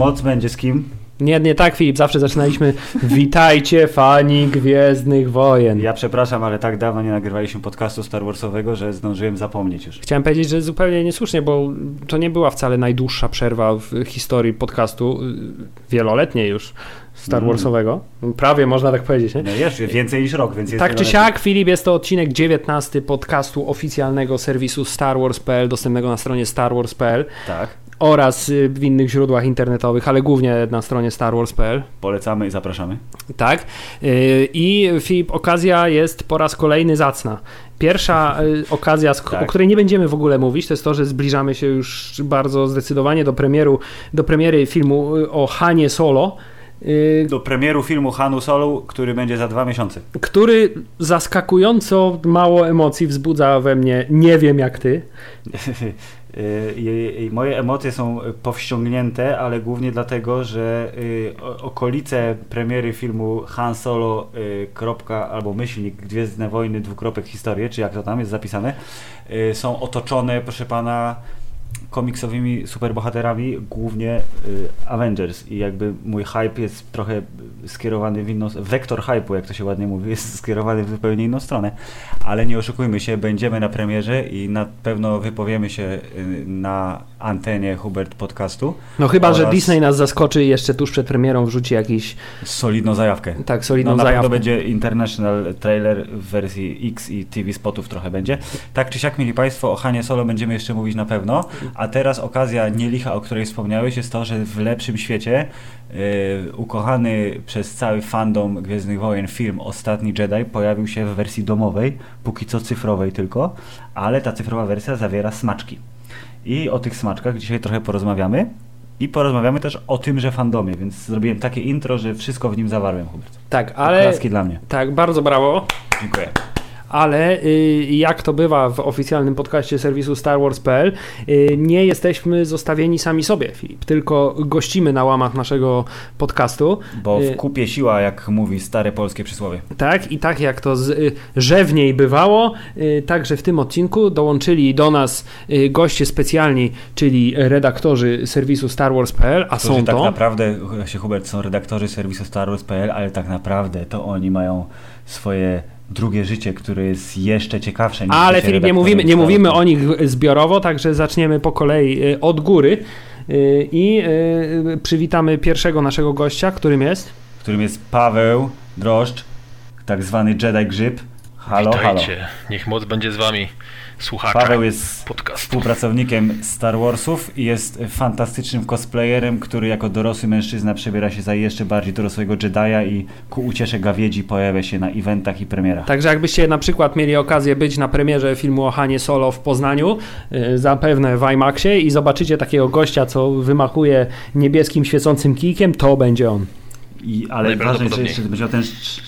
Moc będzie z kim? Nie, nie tak, Filip, zawsze zaczynaliśmy Witajcie fani Gwiezdnych Wojen. Ja przepraszam, ale tak dawno nie nagrywaliśmy podcastu Star Warsowego, że zdążyłem zapomnieć już. Chciałem powiedzieć, że zupełnie niesłusznie, bo to nie była wcale najdłuższa przerwa w historii podcastu, y, wieloletniej już, Star Warsowego. Prawie można tak powiedzieć, nie? No jeszcze więcej niż rok, więc jest Tak czy siak, Filip, jest to odcinek 19 podcastu oficjalnego serwisu StarWars.pl, dostępnego na stronie starwars.pl Tak, oraz y, w innych źródłach internetowych, ale głównie na stronie starwars.pl. polecamy i zapraszamy. Tak. Y, I Filip, okazja jest po raz kolejny zacna. Pierwsza y, okazja, Tak. o której nie będziemy w ogóle mówić, to jest to, że zbliżamy się już bardzo zdecydowanie do premieru, do premiery filmu o Hanie Solo. Do premieru filmu Hanu Solo, który będzie za dwa miesiące. który zaskakująco mało emocji wzbudza we mnie, nie wiem jak ty. Y, i- i Moje emocje są powściągnięte, ale głównie dlatego, że y, okolice premiery filmu Han Solo, y, kropka, albo myślnik Gwiezdne Wojny, dwukropek historie, czy jak to tam jest zapisane, y, są otoczone, proszę pana, komiksowymi superbohaterami, głównie y, Avengers. I jakby mój hype jest trochę skierowany w inną, wektor hype'u, jak to się ładnie mówi, jest skierowany w zupełnie inną stronę, ale nie oszukujmy się, będziemy na premierze i na pewno wypowiemy się y, na antenie Hubert podcastu. No chyba, że Oraz- Disney nas zaskoczy i jeszcze tuż przed premierą wrzuci jakiś Solidną zajawkę. tak solidną No, na zajawkę. pewno będzie international trailer w wersji X i TV spotów trochę będzie. Tak czy siak, mieli Państwo, o Hanie Solo będziemy jeszcze mówić na pewno. A teraz okazja nielicha, o której wspomniałeś, jest to, że w lepszym świecie yy, ukochany przez cały fandom Gwiezdnych Wojen film Ostatni Jedi pojawił się w wersji domowej, póki co cyfrowej tylko, ale ta cyfrowa wersja zawiera smaczki. I o tych smaczkach dzisiaj trochę porozmawiamy. I porozmawiamy też o tymże fandomie, więc zrobiłem takie intro, że wszystko w nim zawarłem, Hubert. Tak, ale Klaski dla mnie. tak, bardzo brawo. Dziękuję. Ale y, jak to bywa w oficjalnym podcaście serwisu StarWars.pl, y, nie jesteśmy zostawieni sami sobie, Filip, tylko gościmy na łamach naszego podcastu. Bo Y, w kupie siła, jak mówi stare polskie przysłowie. Tak, i tak jak to z, y, rzewniej bywało, y, także w tym odcinku dołączyli do nas y, goście specjalni, czyli redaktorzy serwisu StarWars.pl, a Którzy są tak to. naprawdę, się Hubert, są redaktorzy serwisu StarWars.pl, ale tak naprawdę to oni mają swoje drugie życie, które jest jeszcze ciekawsze niż Ale Filip, nie mówimy, nie mówimy o nich zbiorowo, także zaczniemy po kolei y, od góry y, i y, przywitamy pierwszego naszego gościa, którym jest. Którym jest Paweł Droszcz, tak zwany Jedi Grzyb. Halo, halo. Witajcie. Niech moc będzie z wami, słuchacze Paweł jest podcastu. współpracownikiem Star Warsów i jest fantastycznym cosplayerem, który jako dorosły mężczyzna przebiera się za jeszcze bardziej dorosłego Jedi'a i ku uciesze gawiedzi pojawia się na eventach i premierach. Także jakbyście na przykład mieli okazję być na premierze filmu o Hanie Solo w Poznaniu, y, zapewne w IMAXie i zobaczycie takiego gościa, co wymachuje niebieskim świecącym kijkiem, to będzie on. I, ale ważne, że jeszcze będzie ten,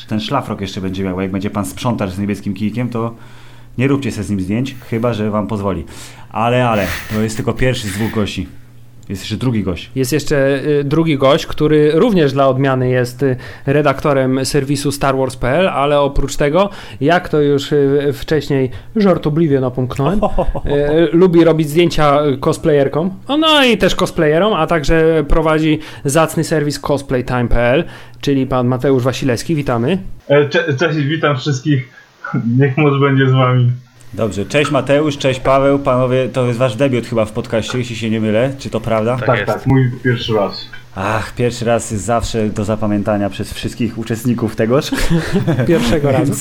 ten szlafrok jeszcze będzie miał, bo jak będzie pan sprzątacz z niebieskim kijkiem, to nie róbcie sobie z nim zdjęć, chyba, że wam pozwoli. Ale, ale, to jest tylko pierwszy z dwóch gości. Jest jeszcze drugi gość. Jest jeszcze y, drugi gość, który również dla odmiany jest y, redaktorem serwisu StarWars.pl, ale oprócz tego, jak to już y, wcześniej żartobliwie napomknąłem, y, lubi robić zdjęcia cosplayerkom, o, no i też cosplayerom, a także prowadzi zacny serwis cosplaytime.pl, czyli pan Mateusz Wasilewski, witamy. E, Cze cześć, witam wszystkich. Niech moc będzie z wami. Dobrze, cześć Mateusz, cześć Paweł, panowie, to jest wasz debiut chyba w podcaście, jeśli się nie mylę, czy to prawda? Tak Tak, jest. tak, mój pierwszy raz. Ach, pierwszy raz jest zawsze do zapamiętania przez wszystkich uczestników tegoż. Pierwszego razu.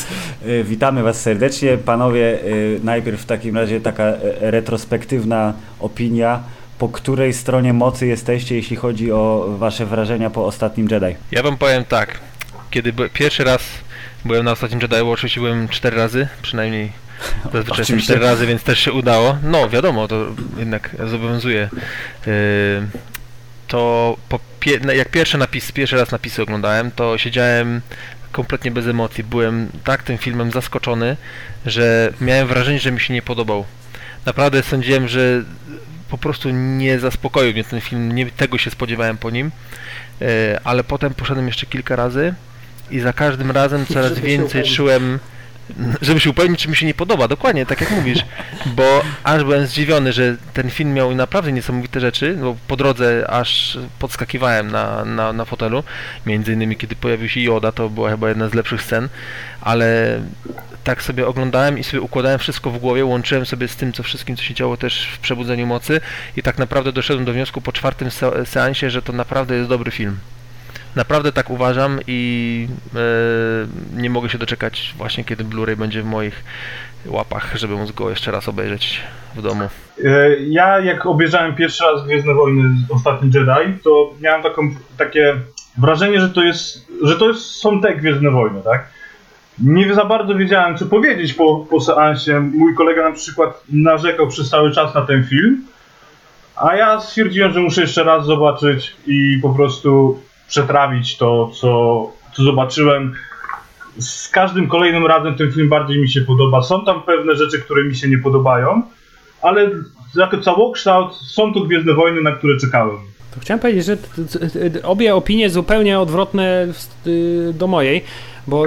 Y, witamy Was serdecznie. Panowie, y, najpierw w takim razie taka e, retrospektywna opinia. Po której stronie mocy jesteście, jeśli chodzi o Wasze wrażenia po ostatnim Jedi? Ja wam powiem tak, kiedy pierwszy raz byłem na ostatnim Jedi, bo oczywiście byłem cztery razy, przynajmniej zazwyczaj jestem Oczywiście. cztery razy, więc też się udało. No wiadomo, to jednak zobowiązuje. Yy, to po pie, no, jak pierwszy napis, pierwszy raz napisy oglądałem, to siedziałem kompletnie bez emocji. Byłem tak tym filmem zaskoczony, że miałem wrażenie, że mi się nie podobał. Naprawdę sądziłem, że po prostu nie zaspokoił mnie ten film, nie tego się spodziewałem po nim, E, ale potem poszedłem jeszcze kilka razy i za każdym razem coraz więcej czułem żeby się upewnić, czy mi się nie podoba, dokładnie, tak jak mówisz, bo aż byłem zdziwiony, że ten film miał naprawdę niesamowite rzeczy, bo po drodze aż podskakiwałem na, na, na fotelu, między innymi kiedy pojawił się Joda, to była chyba jedna z lepszych scen, ale tak sobie oglądałem i sobie układałem wszystko w głowie, łączyłem sobie z tym, co wszystkim, co się działo też w Przebudzeniu Mocy. I tak naprawdę doszedłem do wniosku po czwartym se seansie, że to naprawdę jest dobry film. Naprawdę tak uważam i e, nie mogę się doczekać właśnie kiedy Blu-ray będzie w moich łapach, żeby móc go jeszcze raz obejrzeć w domu. E, ja jak obejrzałem pierwszy raz Gwiezdne Wojny Ostatni Jedi, to miałem taką, takie wrażenie, że to jest, że to jest, są te Gwiezdne Wojny, tak? Nie za bardzo wiedziałem, co powiedzieć po, po seansie. Mój kolega na przykład narzekał przez cały czas na ten film, a ja stwierdziłem, że muszę jeszcze raz zobaczyć i po prostu przetrawić to, co, co zobaczyłem. Z każdym kolejnym razem ten film bardziej mi się podoba. Są tam pewne rzeczy, które mi się nie podobają, ale jako całokształt są to Gwiezdne Wojny, na które czekałem. To chciałem powiedzieć, że obie opinie zupełnie odwrotne do mojej. Bo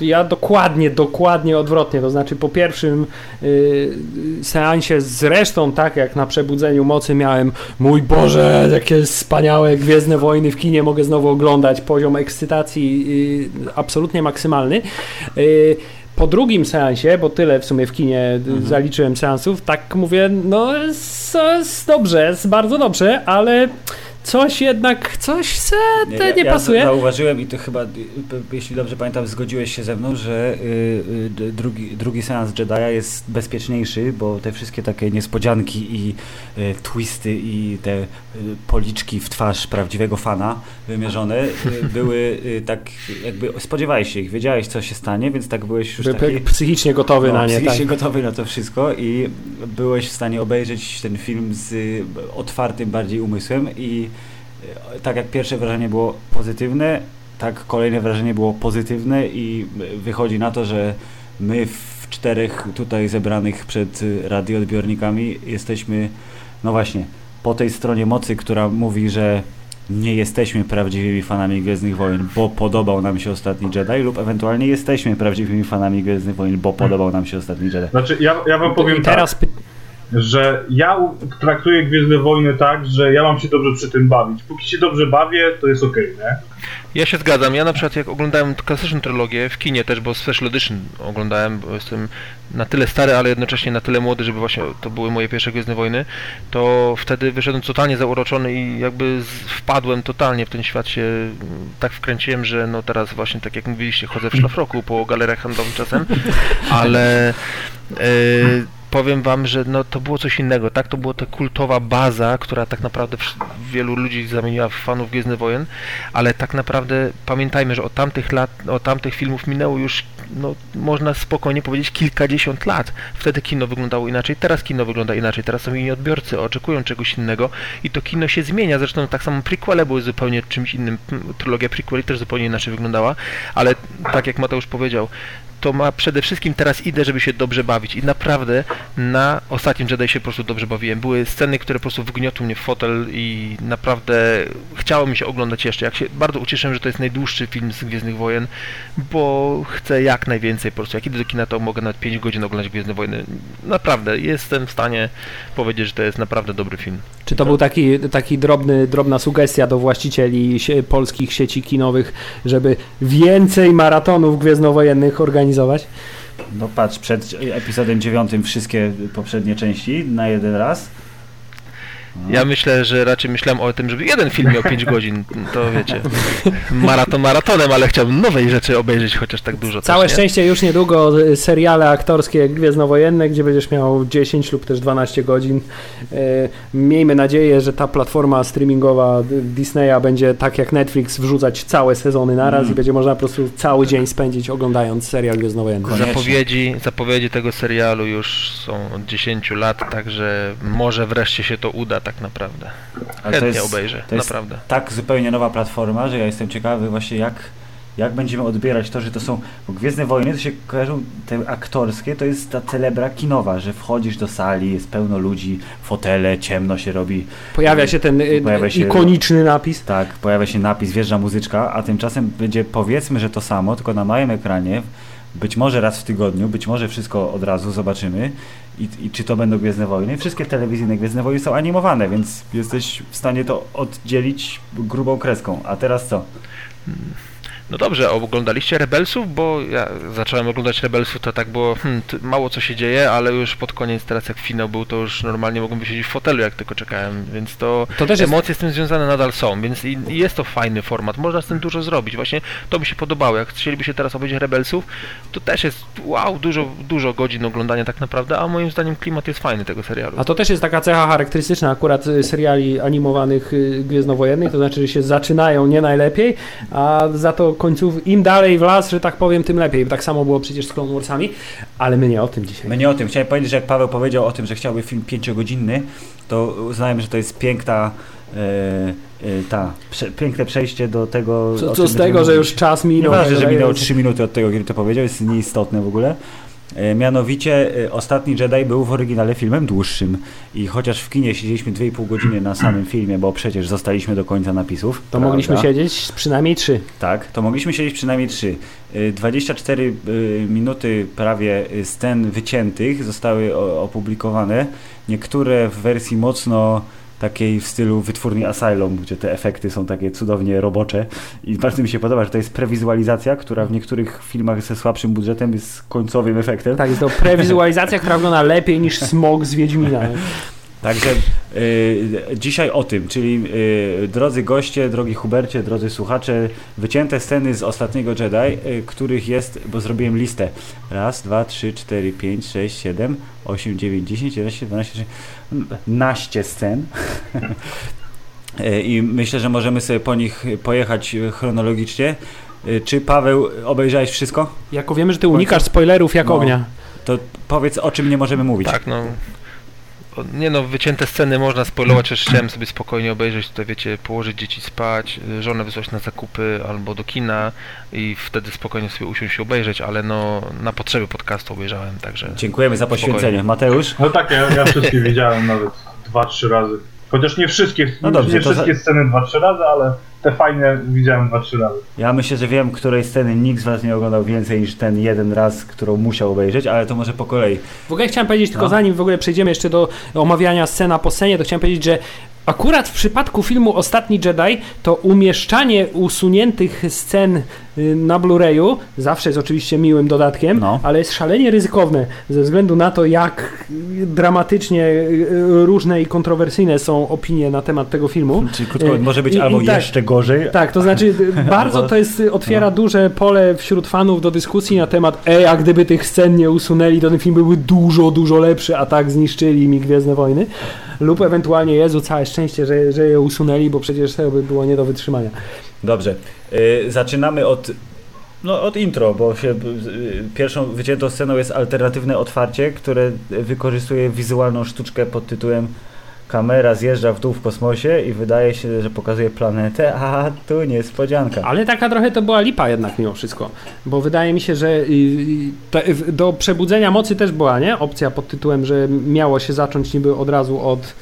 ja dokładnie, dokładnie odwrotnie, to znaczy po pierwszym y, seansie zresztą tak jak na Przebudzeniu Mocy miałem mój Boże, jakie wspaniałe Gwiezdne Wojny w kinie mogę znowu oglądać, poziom ekscytacji y, absolutnie maksymalny. Y, po drugim seansie, bo tyle w sumie w kinie mhm. zaliczyłem seansów, tak mówię, no jest dobrze, jest bardzo dobrze, ale coś jednak, coś se nie, nie, ja pasuje. Ja zauważyłem i to chyba, jeśli dobrze pamiętam, zgodziłeś się ze mną, że y, y, drugi, drugi seans Jedi'a jest bezpieczniejszy, bo te wszystkie takie niespodzianki i y, twisty i te y, policzki w twarz prawdziwego fana wymierzone y, były y, tak jakby spodziewałeś się ich, wiedziałeś co się stanie, więc tak byłeś już By, taki... Psychicznie gotowy no, na nie. Psychicznie tak. gotowy na to wszystko i byłeś w stanie obejrzeć ten film z otwartym bardziej umysłem i tak jak pierwsze wrażenie było pozytywne, tak kolejne wrażenie było pozytywne i wychodzi na to, że my w czterech tutaj zebranych przed radioodbiornikami jesteśmy, no właśnie, po tej stronie mocy, która mówi, że nie jesteśmy prawdziwymi fanami Gwiezdnych Wojen, bo podobał nam się Ostatni Jedi, lub ewentualnie jesteśmy prawdziwymi fanami Gwiezdnych Wojen, bo podobał nam się Ostatni Jedi. Znaczy, ja, ja wam powiem I teraz tak że ja traktuję Gwiezdne Wojny tak, że ja mam się dobrze przy tym bawić. Póki się dobrze bawię, to jest okej, okay, nie? Ja się zgadzam. Ja na przykład jak oglądałem klasyczną trylogię w kinie też, bo Special Edition oglądałem, bo jestem na tyle stary, ale jednocześnie na tyle młody, żeby właśnie to były moje pierwsze Gwiezdne Wojny, to wtedy wyszedłem totalnie zauroczony i jakby wpadłem totalnie w ten świat się tak wkręciłem, że no teraz właśnie tak jak mówiliście, chodzę w szlafroku po galeriach handlowych czasem, ale yy, powiem wam, że no, to było coś innego, tak? To była ta kultowa baza, która tak naprawdę wielu ludzi zamieniła w fanów Gwiezdnych Wojen, ale tak naprawdę pamiętajmy, że od tamtych lat, od tamtych filmów minęło już, no, można spokojnie powiedzieć, kilkadziesiąt lat. Wtedy kino wyglądało inaczej, teraz kino wygląda inaczej, teraz są inni odbiorcy, oczekują czegoś innego i to kino się zmienia, zresztą tak samo prequele były zupełnie czymś innym, trylogia prequeli też zupełnie inaczej wyglądała, ale tak jak Mateusz powiedział, to ma przede wszystkim teraz idę, żeby się dobrze bawić i naprawdę na ostatnim Jedi się po prostu dobrze bawiłem. Były sceny, które po prostu wgniotły mnie w fotel i naprawdę chciało mi się oglądać jeszcze. Jak się bardzo ucieszyłem, że to jest najdłuższy film z Gwiezdnych Wojen, bo chcę jak najwięcej po prostu. Jak idę do kina, to mogę nawet 5 godzin oglądać Gwiezdne Wojny. Naprawdę, jestem w stanie powiedzieć, że to jest naprawdę dobry film. Czy to był taki, taki drobny, drobna sugestia do właścicieli polskich sieci kinowych, żeby więcej maratonów gwiezdnowojennych organizować? No patrz, przed epizodem dziewiątym wszystkie poprzednie części na jeden raz. Ja myślę, że raczej myślałem o tym, żeby jeden film miał 5 godzin, to wiecie, maraton maratonem, ale chciałbym nowej rzeczy obejrzeć, chociaż tak dużo Całe też, szczęście już niedługo y, seriale aktorskie Gwiezdnowojenne, gdzie będziesz miał 10 lub też 12 godzin. E, miejmy nadzieję, że ta platforma streamingowa Disneya będzie tak jak Netflix wrzucać całe sezony naraz mm. i będzie można po prostu cały dzień spędzić oglądając serial Gwiezdnowojenny. Zapowiedzi, zapowiedzi tego serialu już są od 10 lat, także może wreszcie się to uda tak naprawdę. Ale Chętnie to jest, obejrzę, to jest naprawdę. tak zupełnie nowa platforma, że ja jestem ciekawy właśnie jak, jak będziemy odbierać to, że to są, bo Gwiezdne Wojny to się kojarzą, te aktorskie, to jest ta celebra kinowa, że wchodzisz do sali, jest pełno ludzi, fotele, ciemno się robi. Pojawia się ten y, pojawia się, ikoniczny napis. Tak, pojawia się napis, wjeżdża muzyczka, a tymczasem będzie powiedzmy, że to samo, tylko na małym ekranie, być może raz w tygodniu, być może wszystko od razu zobaczymy i, i czy to będą Gwiezdne Wojny. Wszystkie telewizyjne Gwiezdne Wojny są animowane, więc jesteś w stanie to oddzielić grubą kreską. A teraz co? No dobrze, oglądaliście Rebelsów? Bo ja zacząłem oglądać Rebelsów, to tak było, hmm, mało co się dzieje, ale już pod koniec, teraz jak finał był, to już normalnie mogłem wysiedzieć w fotelu, jak tylko czekałem, więc to, To też jest- emocje z tym związane nadal są, więc i, i jest to fajny format, można z tym dużo zrobić, właśnie to mi się podobało, jak chcielibyście teraz obejrzeć Rebelsów, to też jest, wow, dużo, dużo godzin oglądania tak naprawdę, a moim zdaniem klimat jest fajny tego serialu. A to też jest taka cecha charakterystyczna akurat y, seriali animowanych y, gwiezdnowojennych, to znaczy, że się zaczynają nie najlepiej, a za to końców im dalej w las, że tak powiem, tym lepiej. Tak samo było przecież z Clone Warsami, ale my nie o tym dzisiaj. My nie o tym. Chciałem powiedzieć, że jak Paweł powiedział o tym, że chciałby film pięciogodzinny, to uznałem, że to jest piękna e, e, ta, prze, piękne przejście do tego. Co, co z tego, że już czas minął. Nieważne, że ale minęło jest- 3 minuty od tego, kiedy to powiedział, jest nieistotne w ogóle. E, Mianowicie e, Ostatni Jedi był w oryginale filmem dłuższym i chociaż w kinie siedzieliśmy 2,5 godziny na samym filmie, bo przecież zostaliśmy do końca napisów. To prawda? mogliśmy siedzieć przynajmniej trzy. Tak, to mogliśmy siedzieć przynajmniej 3. 24 y, minuty prawie scen wyciętych zostały opublikowane. Niektóre w wersji mocno takiej w stylu wytwórni Asylum, gdzie te efekty są takie cudownie robocze i bardzo mi się podoba, że to jest prewizualizacja, która w niektórych filmach ze słabszym budżetem jest końcowym efektem. Tak, jest to prewizualizacja, która wygląda lepiej niż smog z Wiedźmina. Także y, dzisiaj o tym, czyli y, drodzy goście, drogi Hubercie, drodzy słuchacze, wycięte sceny z ostatniego Jedi, y, których jest, bo zrobiłem listę. Raz, dwa, trzy, cztery, pięć, sześć, siedem, osiem, dziewięć, dziesięć, jedenaście, dwanaście, naście scen. Y, I myślę, że możemy sobie po nich pojechać chronologicznie. Y, Czy Paweł obejrzałeś wszystko? Jako wiemy, że ty unikasz spoilerów jak No. ognia. To powiedz o czym nie możemy mówić. Tak, no. Nie no, wycięte sceny można spoilować, też chciałem sobie spokojnie obejrzeć, tutaj wiecie, położyć dzieci spać, y, żonę wysłać na zakupy albo do kina i wtedy spokojnie sobie usiąść i obejrzeć, ale no na potrzeby podcastu obejrzałem, także Dziękujemy za poświęcenie. Spokojnie. Mateusz? No tak, ja, ja wszystkie widziałem nawet dwa, trzy razy. Chociaż nie wszystkie, No dobrze, nie wszystkie za- sceny dwa, trzy razy, ale te fajne widziałem dwa, trzy razy. Ja myślę, że wiem, której sceny nikt z Was nie oglądał więcej niż ten jeden raz, którą musiał obejrzeć, ale to może po kolei. W ogóle chciałem powiedzieć, tylko No. zanim w ogóle przejdziemy jeszcze do omawiania scena po scenie, to chciałem powiedzieć, że akurat w przypadku filmu Ostatni Jedi to umieszczanie usuniętych scen y, na Blu-rayu zawsze jest oczywiście miłym dodatkiem, No. ale jest szalenie ryzykowne ze względu na to, jak y, dramatycznie y, różne i kontrowersyjne są opinie na temat tego filmu. Czyli krótko, może być i- i albo tak. jeszcze gorzej. Tak, to znaczy bardzo to jest, otwiera duże pole wśród fanów do dyskusji na temat ej, a gdyby tych scen nie usunęli, to ten film byłby dużo, dużo lepszy, a tak zniszczyli mi Gwiezdne Wojny. Lub ewentualnie, Jezu, całe szczęście, że, że je usunęli, bo przecież to by było nie do wytrzymania. Dobrze. Y, zaczynamy od, no, od intro, bo się, y, pierwszą wyciętą sceną jest alternatywne otwarcie, które wykorzystuje wizualną sztuczkę pod tytułem Kamera zjeżdża w dół w kosmosie i wydaje się, że pokazuje planetę, a tu niespodzianka. Ale taka trochę to była lipa jednak mimo wszystko, bo wydaje mi się, że y, y, do przebudzenia mocy też była, nie? Opcja pod tytułem, że miało się zacząć niby od razu od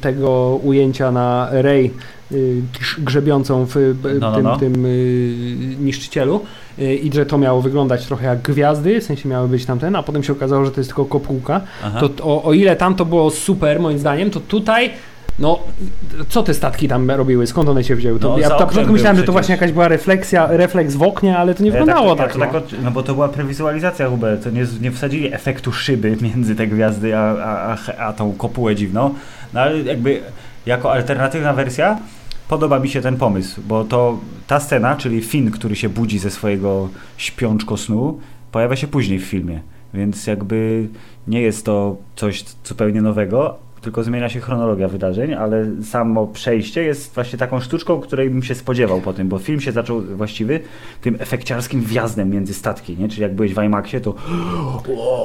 tego ujęcia na Rey y, grz- grzebiącą w y, No, no, tym, no. tym y, niszczycielu y, i że to miało wyglądać trochę jak gwiazdy, w sensie miały być tamten, a potem się okazało, że to jest tylko kopułka. Aha. To o, o ile tam to było super moim zdaniem, to tutaj no, co te statki tam robiły? Skąd one się wzięły? To No, ja na początku był myślałem, że to właśnie jakaś była refleksja, refleks w oknie, ale to nie Ja wyglądało ja tak. to no. tak no bo to była prewizualizacja, Hubert. To nie, nie wsadzili efektu szyby między te gwiazdy, a, a, a, a tą kopułę dziwną. No ale jakby jako alternatywna wersja podoba mi się ten pomysł, bo to ta scena, czyli Finn, który się budzi ze swojego śpiączko snu, pojawia się później w filmie. Więc jakby nie jest to coś zupełnie nowego, tylko zmienia się chronologia wydarzeń, ale samo przejście jest właśnie taką sztuczką, której bym się spodziewał po tym, bo film się zaczął właściwy tym efekciarskim wjazdem między statki, nie? Czyli jak byłeś w IMAXie, to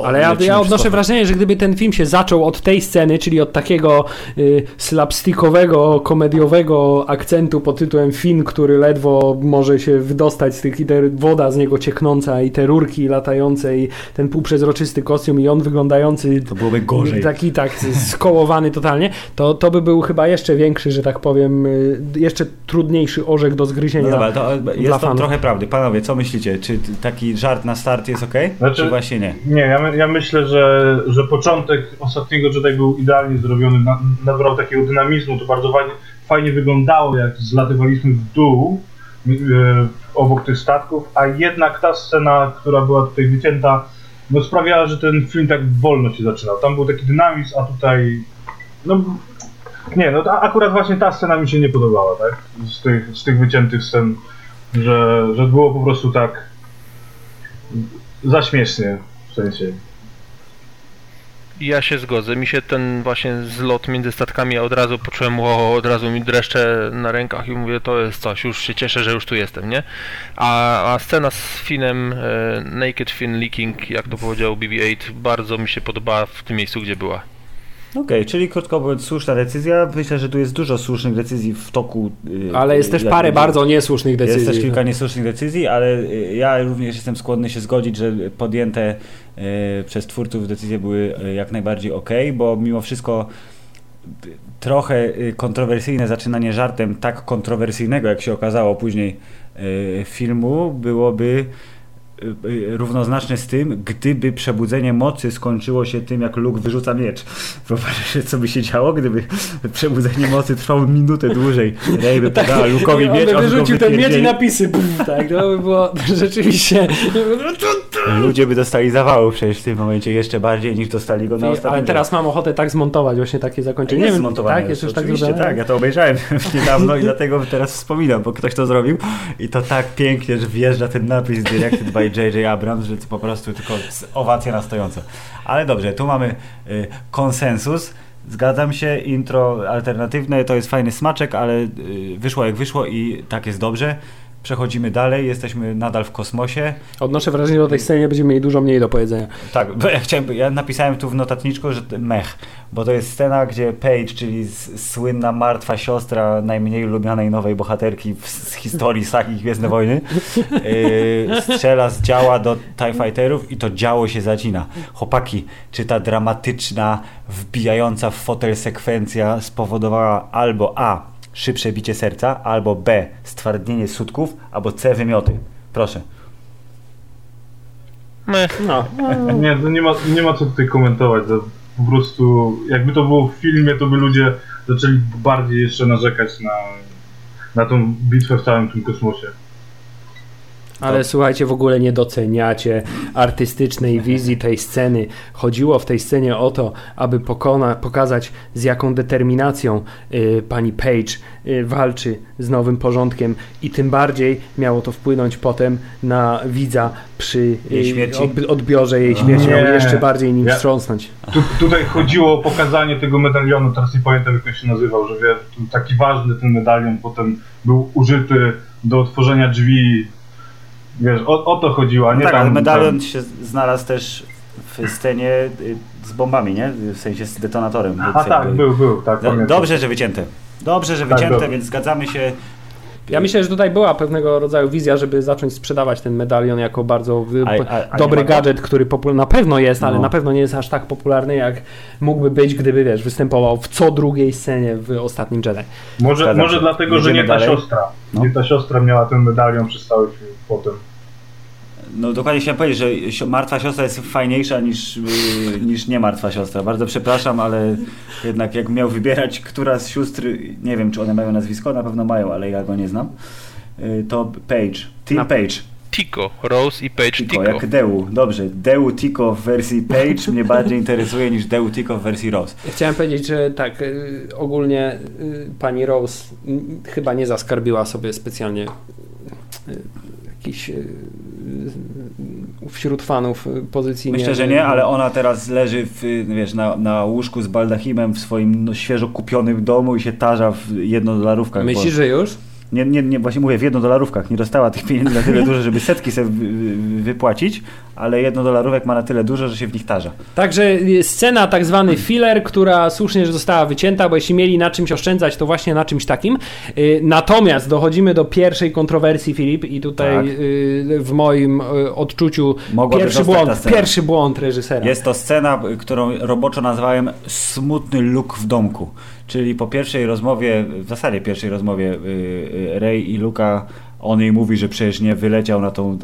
Ale ja, ja odnoszę skok. wrażenie, że gdyby ten film się zaczął od tej sceny, czyli od takiego y, slapstickowego, komediowego akcentu pod tytułem Finn, który ledwo może się wydostać z tych i te woda z niego cieknąca i te rurki latające i ten półprzezroczysty kostium i on wyglądający to byłoby gorzej. taki tak skołowany totalnie, to, to by był chyba jeszcze większy, że tak powiem, y, jeszcze trudniejszy orzech do zgryzienia. No dobra, to dla jest to fanów. trochę prawdy. Panowie, co myślicie? Czy taki żart na start jest ok? Znaczy- Czy właśnie nie? Nie, ja, my- ja myślę, że, że początek ostatniego Jedi był idealnie zrobiony, na, nabrał takiego dynamizmu, to bardzo fajnie, fajnie wyglądało, jak zlatywaliśmy w dół e, obok tych statków, a jednak ta scena, która była tutaj wycięta, no sprawiała, że ten film tak wolno się zaczynał. Tam był taki dynamizm, a tutaj, no nie, no akurat właśnie ta scena mi się nie podobała, tak? Z tych, z tych wyciętych scen, że, że było po prostu tak za śmiesznie, w sensie. Ja się zgodzę. Mi się ten właśnie zlot między statkami od razu poczułem, o, od razu mi dreszcze na rękach i mówię, to jest coś, już się cieszę, że już tu jestem, nie? A, a scena z Finem, e, Naked Fin Leaking, jak to powiedział BB-8, bardzo mi się podobała w tym miejscu, gdzie była. Okej, czyli krótko mówiąc, słuszna decyzja. Myślę, że tu jest dużo słusznych decyzji w toku. y, Ale jest też parę bardzo niesłusznych decyzji. Jest też kilka niesłusznych decyzji, ale y, ja również jestem skłonny się zgodzić, że podjęte y, przez twórców decyzje były jak najbardziej ok, bo mimo wszystko trochę kontrowersyjne zaczynanie żartem tak kontrowersyjnego, jak się okazało później filmu, byłoby równoznaczne z tym, gdyby przebudzenie mocy skończyło się tym, jak Luke wyrzuca miecz. Wyobraźcie co by się działo, gdyby przebudzenie mocy trwało minutę dłużej. Rey by podała Luke'owi Tak. on miecz, on wyrzucił ten miecz i napisy. Pff, tak, to by było rzeczywiście. Ludzie by dostali zawału przecież w tym momencie jeszcze bardziej niż dostali go na ostatnim. Ale teraz mam ochotę tak zmontować właśnie takie zakończenie. jest zmontowane. tak, jest już tak oczywiście, zrobione. tak, ja to obejrzałem niedawno i dlatego teraz wspominam, bo ktoś to zrobił i to tak pięknie, że wjeżdża ten napis directed by J.J. Abrams, że to po prostu tylko owacja na stojąco. Ale dobrze, tu mamy y, konsensus. Zgadzam się, intro alternatywne to jest fajny smaczek, ale y, wyszło jak wyszło i tak jest dobrze. Przechodzimy dalej, jesteśmy nadal w kosmosie. Odnoszę wrażenie, że o tej scenie będziemy mieli dużo mniej do powiedzenia. Tak, bo ja, chciałem, ja napisałem tu w notatniczku, że mech, bo to jest scena, gdzie Paige, czyli słynna martwa siostra najmniej lubianej nowej bohaterki w, z historii sagi Gwiezdne Wojny, yy, strzela z działa do TIE Fighterów i to działo się zacina. Chłopaki, czy ta dramatyczna, wbijająca w fotel sekwencja spowodowała albo A. szybsze bicie serca, albo B. stwardnienie sutków, albo C. wymioty. Proszę. Mech. No, Nie, to nie ma, nie ma co tutaj komentować. To po prostu, jakby to było w filmie, to by ludzie zaczęli bardziej jeszcze narzekać na, na tą bitwę w całym tym kosmosie. Ale słuchajcie, w ogóle nie doceniacie artystycznej wizji tej sceny. Chodziło w tej scenie o to, aby pokona, pokazać z jaką determinacją y, pani Page y, walczy z nowym porządkiem i tym bardziej miało to wpłynąć potem na widza przy Jej y, śmierci? ob- odbiorze jej śmierci, Nie. miało jeszcze bardziej nim Ja- wstrząsnąć. Tu, tutaj chodziło o pokazanie tego medalionu, teraz nie pamiętam jak on się nazywał, że wiesz, taki ważny ten medalion potem był użyty do otworzenia drzwi. Wiesz, o, o to chodziło, a nie No tak, tam... ale medalion tam. się znalazł też w scenie y, z bombami, nie? W sensie z detonatorem. A tak, jakby- był, był, tak. Pamiętam. dobrze, że wycięte. Dobrze, że Tak, wycięte, dobrze. więc zgadzamy się. Ja myślę, że tutaj była pewnego rodzaju wizja, żeby zacząć sprzedawać ten medalion jako bardzo A- a- a dobry gadżet, który popul- na pewno jest, ale No. na pewno nie jest aż tak popularny, jak mógłby być, gdyby wiesz, występował w co drugiej scenie w ostatnim Jedi. Może, Zgadzam może się. dlatego, że Jedziemy nie ta dalej? siostra. No. Nie ta siostra miała ten medalion przez cały film potem. No dokładnie chciałem powiedzieć, że martwa siostra jest fajniejsza niż, y, niż nie martwa siostra. Bardzo przepraszam, ale jednak jak miał wybierać, która z sióstr, nie wiem czy one mają nazwisko, na pewno mają, ale ja go nie znam, y, to Page. Team Na- Page. Tico, Rose i Page Tico, Tico. jak Deu. Dobrze, Deu Tico w wersji Page mnie bardziej interesuje niż Deu Tico w wersji Rose. Chciałem powiedzieć, że tak, y, ogólnie pani Rose chyba nie zaskarbiła sobie specjalnie jakiś y, y, wśród fanów pozycji. Myślę, że nie, ale ona teraz leży w, wiesz, na, na łóżku z baldachimem w swoim no, świeżo kupionym domu i się tarza w jednodolarówkach. Myślisz, bo, że już? Nie, nie, nie, właśnie mówię w jednodolarówkach, nie dostała tych pieniędzy na tyle dużo, żeby setki sobie wy- wy- wypłacić, ale jednodolarówek ma na tyle dużo, że się w nich tarza. Także scena tak zwany filler, która słusznie, że została wycięta, bo jeśli mieli na czymś oszczędzać, to właśnie na czymś takim. Y, Natomiast dochodzimy do pierwszej kontrowersji, Filip, i tutaj Tak. y, w moim y, odczuciu Mogłaby pierwszy błąd, pierwszy błąd reżysera. Jest to scena, którą roboczo nazwałem smutny luk w domku. Czyli po pierwszej rozmowie, w zasadzie pierwszej rozmowie y, y, i Luka, on jej mówi, że przecież nie wyleciał na tą y,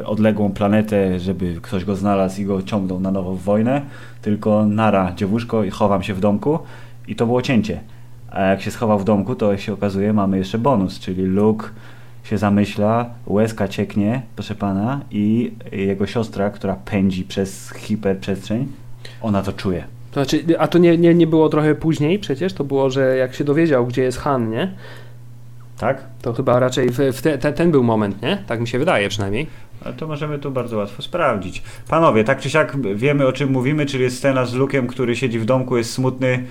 y, odległą planetę, żeby ktoś go znalazł i go ciągnął na nowo w wojnę, tylko nara dziewuszko i chowam się w domku i to było cięcie. A jak się schował w domku, to jak się okazuje mamy jeszcze bonus, czyli Luke się zamyśla, łezka cieknie, proszę pana, i jego siostra, która pędzi przez hiperprzestrzeń, ona to czuje. To znaczy, a to nie, nie, nie było trochę później przecież? To było, że jak się dowiedział, gdzie jest Han, nie? Tak? To chyba raczej w, w te, te, ten był moment, nie? Tak mi się wydaje przynajmniej. Ale to możemy tu bardzo łatwo sprawdzić. Panowie, tak czy siak wiemy o czym mówimy, czyli jest scena z Lukiem, który siedzi w domku, jest smutny.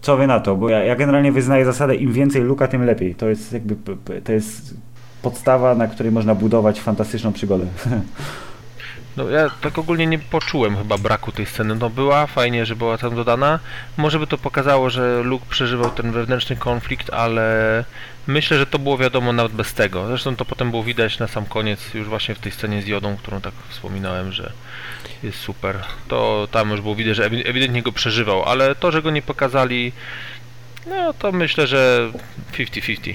Co wy na to? Bo ja, ja generalnie wyznaję zasadę im więcej Luka, tym lepiej. To jest jakby to jest podstawa, na której można budować fantastyczną przygodę. No ja tak ogólnie nie poczułem chyba braku tej sceny. No była, fajnie, że była tam dodana. Może by to pokazało, że Luke przeżywał ten wewnętrzny konflikt, ale myślę, że to było wiadomo nawet bez tego. Zresztą to potem było widać na sam koniec, już właśnie w tej scenie z Jodą, którą tak wspominałem, że jest super. To tam już było widać, że ewi- ewidentnie go przeżywał, ale to, że go nie pokazali, no to myślę, że 50-50.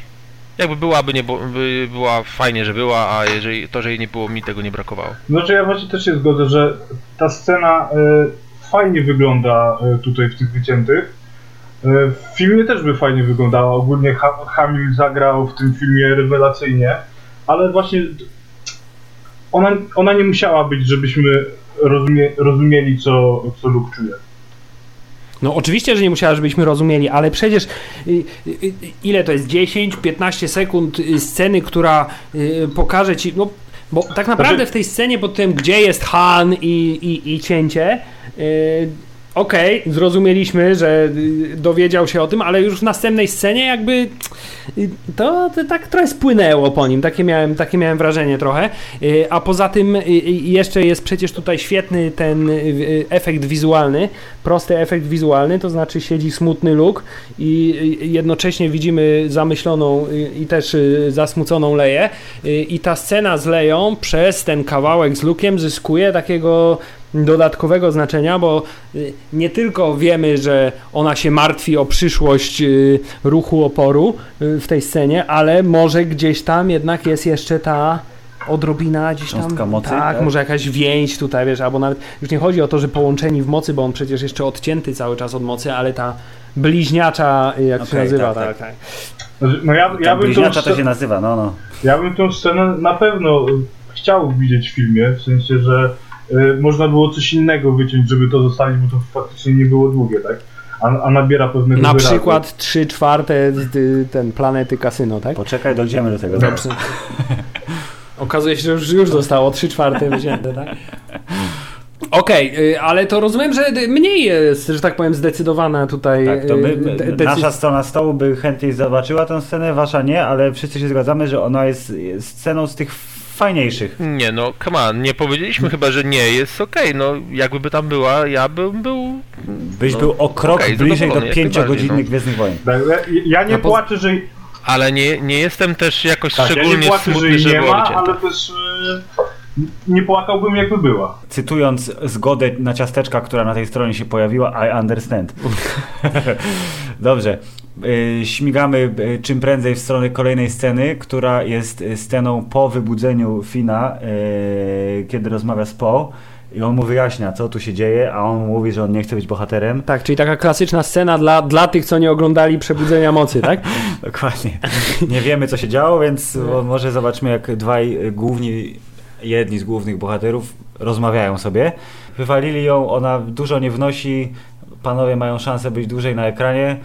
Jakby byłaby, nie, bo- by była fajnie, że była, a jeżeli to, że jej nie było, mi tego nie brakowało. Znaczy ja właśnie też się zgodzę, że ta scena e, fajnie wygląda e, tutaj w tych wyciętych. E, w filmie też by fajnie wyglądała. Ogólnie ha Hamil zagrał w tym filmie rewelacyjnie, ale właśnie ona, ona nie musiała być, żebyśmy rozumie, rozumieli, co, co Luke czuje. No oczywiście, że nie musiała, żebyśmy rozumieli, ale przecież y, y, y, ile to jest? 10-15 sekund sceny, która pokaże ci, no bo tak naprawdę Znaczy- w tej scenie pod tym, gdzie jest Han i, i, i cięcie, okej, zrozumieliśmy, że y, dowiedział się o tym, ale już w następnej scenie jakby y, to, to tak trochę spłynęło po nim, takie miałem, takie miałem wrażenie trochę, Y, a poza tym jeszcze jest przecież tutaj świetny ten efekt wizualny, prosty efekt wizualny, to znaczy siedzi smutny Luke i jednocześnie widzimy zamyśloną i też zasmuconą Leję. I ta scena z Leją przez ten kawałek z Luke'iem zyskuje takiego dodatkowego znaczenia, bo y, nie tylko wiemy, że ona się martwi o przyszłość y, ruchu oporu y, w tej scenie, ale może gdzieś tam jednak jest jeszcze ta odrobina gdzieś tam. Cząstka mocy, tak, tak? może jakaś więź tutaj, wiesz, albo nawet już nie chodzi o to, że połączeni w mocy, bo on przecież jeszcze odcięty cały czas od mocy, ale ta bliźniacza, jak się Okej, nazywa, tak, tak, tak. No ja, ja, bym tą, bliźniacza to się nazywa, no no. ja bym tą scenę na pewno chciał widzieć w filmie, w sensie, że można było coś innego wyciąć, żeby to zostawić, bo to faktycznie nie było długie, tak? A, a nabiera pewnego Na wyrazu. przykład 3 czwarte z y, ten planety kasyno, tak? Poczekaj, dojdziemy do tego. Dobrze. Okazuje się, że już, już zostało 3 czwarte wycięte, tak? Okej, y, ale to rozumiem, że y, mniej jest, że tak powiem, zdecydowana tutaj. Tak, to y, de- decyzja. nasza strona stołu by chętniej zobaczyła tę scenę, wasza nie, ale wszyscy się zgadzamy, że ona jest, jest sceną z tych fajniejszych. Nie no, come on, nie powiedzieliśmy chyba, że nie, jest okej, no jakby by tam była, ja bym był... Byś No, był o krok okej, bliżej do pięciogodzinnych najbardziej, Gwiezdnych Wojen. Tak, ja, ja nie A po- płaczę, że Ale nie, nie jestem też jakoś tak, ja nie szczególnie płaczę, że smutny, jej że nie ma, ale też y, nie płakałbym jakby była. Cytując zgodę na ciasteczka, która na tej stronie się pojawiła, I understand. Dobrze. Y, Śmigamy y, czym prędzej w stronę kolejnej sceny, która jest y, sceną po wybudzeniu Fina, kiedy rozmawia z Poe. I on mu wyjaśnia, co tu się dzieje, a on mówi, że on nie chce być bohaterem. Tak, czyli taka klasyczna scena dla, dla tych, co nie oglądali Przebudzenia Mocy, tak? Dokładnie. Nie wiemy, co się działo, więc może zobaczmy, jak dwaj główni, jedni z głównych bohaterów rozmawiają sobie. Wywalili ją, ona dużo nie wnosi, panowie mają szansę być dłużej na ekranie.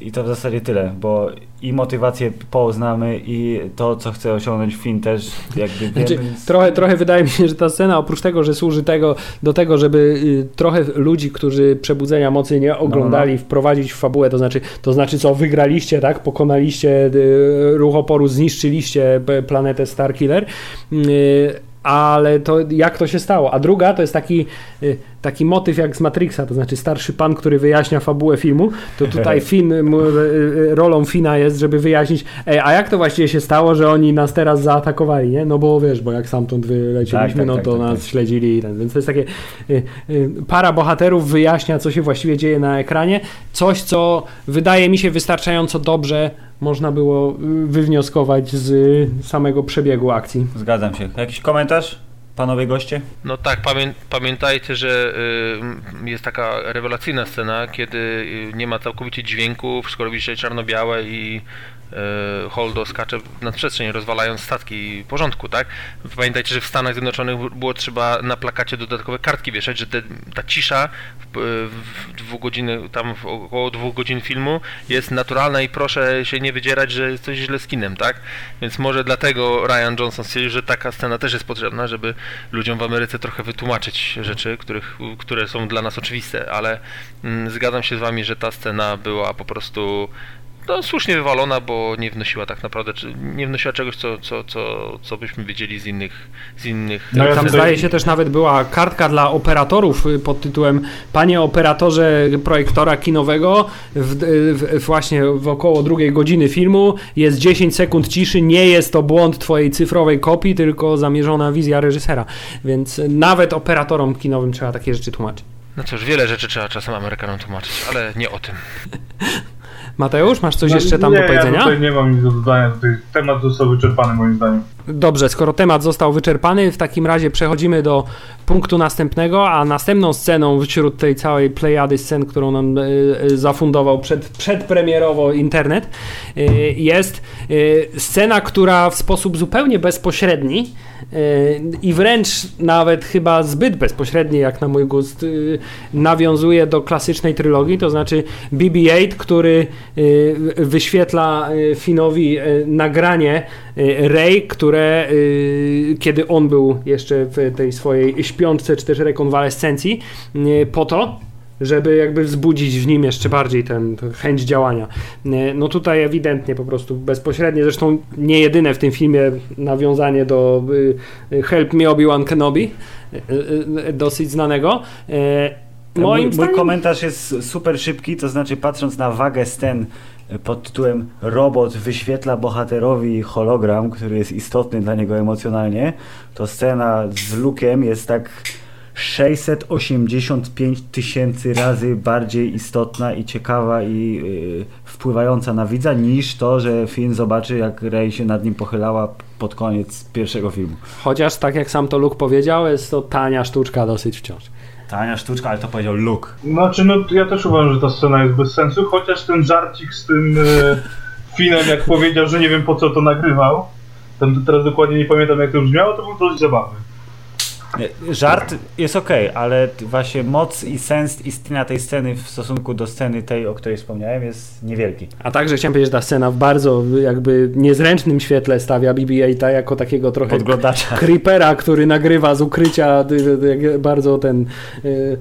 I to w zasadzie tyle, bo i motywację poznamy i to, co chce osiągnąć film też jakby Znaczy, wiemy. trochę, trochę wydaje mi się, że ta scena oprócz tego, że służy tego, do tego, żeby y, trochę ludzi, którzy Przebudzenia Mocy nie oglądali, wprowadzić w fabułę, to znaczy, to znaczy co, wygraliście, tak, pokonaliście y, ruch oporu, zniszczyliście p- planetę Starkiller, y, ale to jak to się stało? A druga to jest taki, y, taki motyw jak z Matrixa, to znaczy starszy pan, który wyjaśnia fabułę filmu, to tutaj Finn, y, y, rolą Fina jest, żeby wyjaśnić, ej, a jak to właściwie się stało, że oni nas teraz zaatakowali, nie? No bo wiesz, bo jak stamtąd wyleciliśmy, Tak, tak, no tak, to tak, nas tak. śledzili i ten, więc to jest takie para bohaterów wyjaśnia, co się właściwie dzieje na ekranie, coś, co wydaje mi się wystarczająco dobrze można było y, wywnioskować z samego przebiegu akcji. Zgadzam się. Jakiś komentarz, panowie goście? No tak, pamię pamiętajcie, że y, jest taka rewelacyjna scena, kiedy y, nie ma całkowicie dźwięku, wszystko robi się czarno-białe i Holdo skacze nad przestrzeń, rozwalając statki porządku, tak? Pamiętajcie, że w Stanach Zjednoczonych było trzeba na plakacie dodatkowe kartki wieszać, że te, ta cisza w, w dwóch godziny, tam w około dwóch godzin filmu jest naturalna i proszę się nie wydzierać, że jest coś źle z kinem, tak? Więc może dlatego Ryan Johnson stwierdził, że taka scena też jest potrzebna, żeby ludziom w Ameryce trochę wytłumaczyć rzeczy, których, które są dla nas oczywiste, ale mm, zgadzam się z wami, że ta scena była po prostu no, słusznie wywalona, bo nie wnosiła tak naprawdę, czy- nie wnosiła czegoś, co, co, co, co byśmy wiedzieli z innych, z innych No ja Tam zdaje się też nawet była kartka dla operatorów y, pod tytułem Panie operatorze projektora kinowego, w, w, właśnie w około drugiej godziny filmu jest 10 sekund ciszy, nie jest to błąd twojej cyfrowej kopii, tylko zamierzona wizja reżysera. Więc y, nawet operatorom kinowym trzeba takie rzeczy tłumaczyć. No cóż, wiele rzeczy trzeba czasem Amerykanom tłumaczyć, ale nie o tym. Mateusz, masz coś No, jeszcze tam nie, do powiedzenia? Ja tutaj nie mam nic do dodania, temat został wyczerpany moim zdaniem. Dobrze, skoro temat został wyczerpany, w takim razie przechodzimy do punktu następnego, a następną sceną wśród tej całej plejady scen, którą nam e, e, zafundował przed, przedpremierowo internet, e, jest scena, która w sposób zupełnie bezpośredni i wręcz nawet chyba zbyt bezpośredni, jak na mój gust, nawiązuje do klasycznej trylogii, to znaczy BB-8, który wyświetla Finowi nagranie Rey, które e, kiedy on był jeszcze w tej swojej śpiączce czy też rekonwalescencji, e, po to, żeby jakby wzbudzić w nim jeszcze bardziej ten, tę chęć działania. No tutaj ewidentnie po prostu bezpośrednie, zresztą nie jedyne w tym filmie nawiązanie do y, Help Me Obi-Wan Kenobi, y, y, dosyć znanego. Mój, Moim mój zdaniem... komentarz jest super szybki, to znaczy patrząc na wagę scen pod tytułem Robot wyświetla bohaterowi hologram, który jest istotny dla niego emocjonalnie, to scena z Luke'em jest tak 685 tysięcy razy bardziej istotna i ciekawa i yy, wpływająca na widza niż to, że film zobaczy jak Rey się nad nim pochylała pod koniec pierwszego filmu. Chociaż tak jak sam to Luke powiedział, jest to tania sztuczka dosyć wciąż. Tania sztuczka, ale to powiedział Luke. Znaczy, no ja też uważam, że ta scena jest bez sensu, chociaż ten żarcik z tym e, Finem, jak powiedział, że nie wiem po co to nagrywał, tam teraz dokładnie nie pamiętam jak to brzmiało, to był dość zabawny. Żart jest ok, ale właśnie moc i sens istnienia tej sceny w stosunku do sceny tej, o której wspomniałem, jest niewielki. A także chciałem powiedzieć, że ta scena w bardzo jakby niezręcznym świetle stawia BB-8 jako takiego trochę Podglądacza. creepera, który nagrywa z ukrycia bardzo ten y,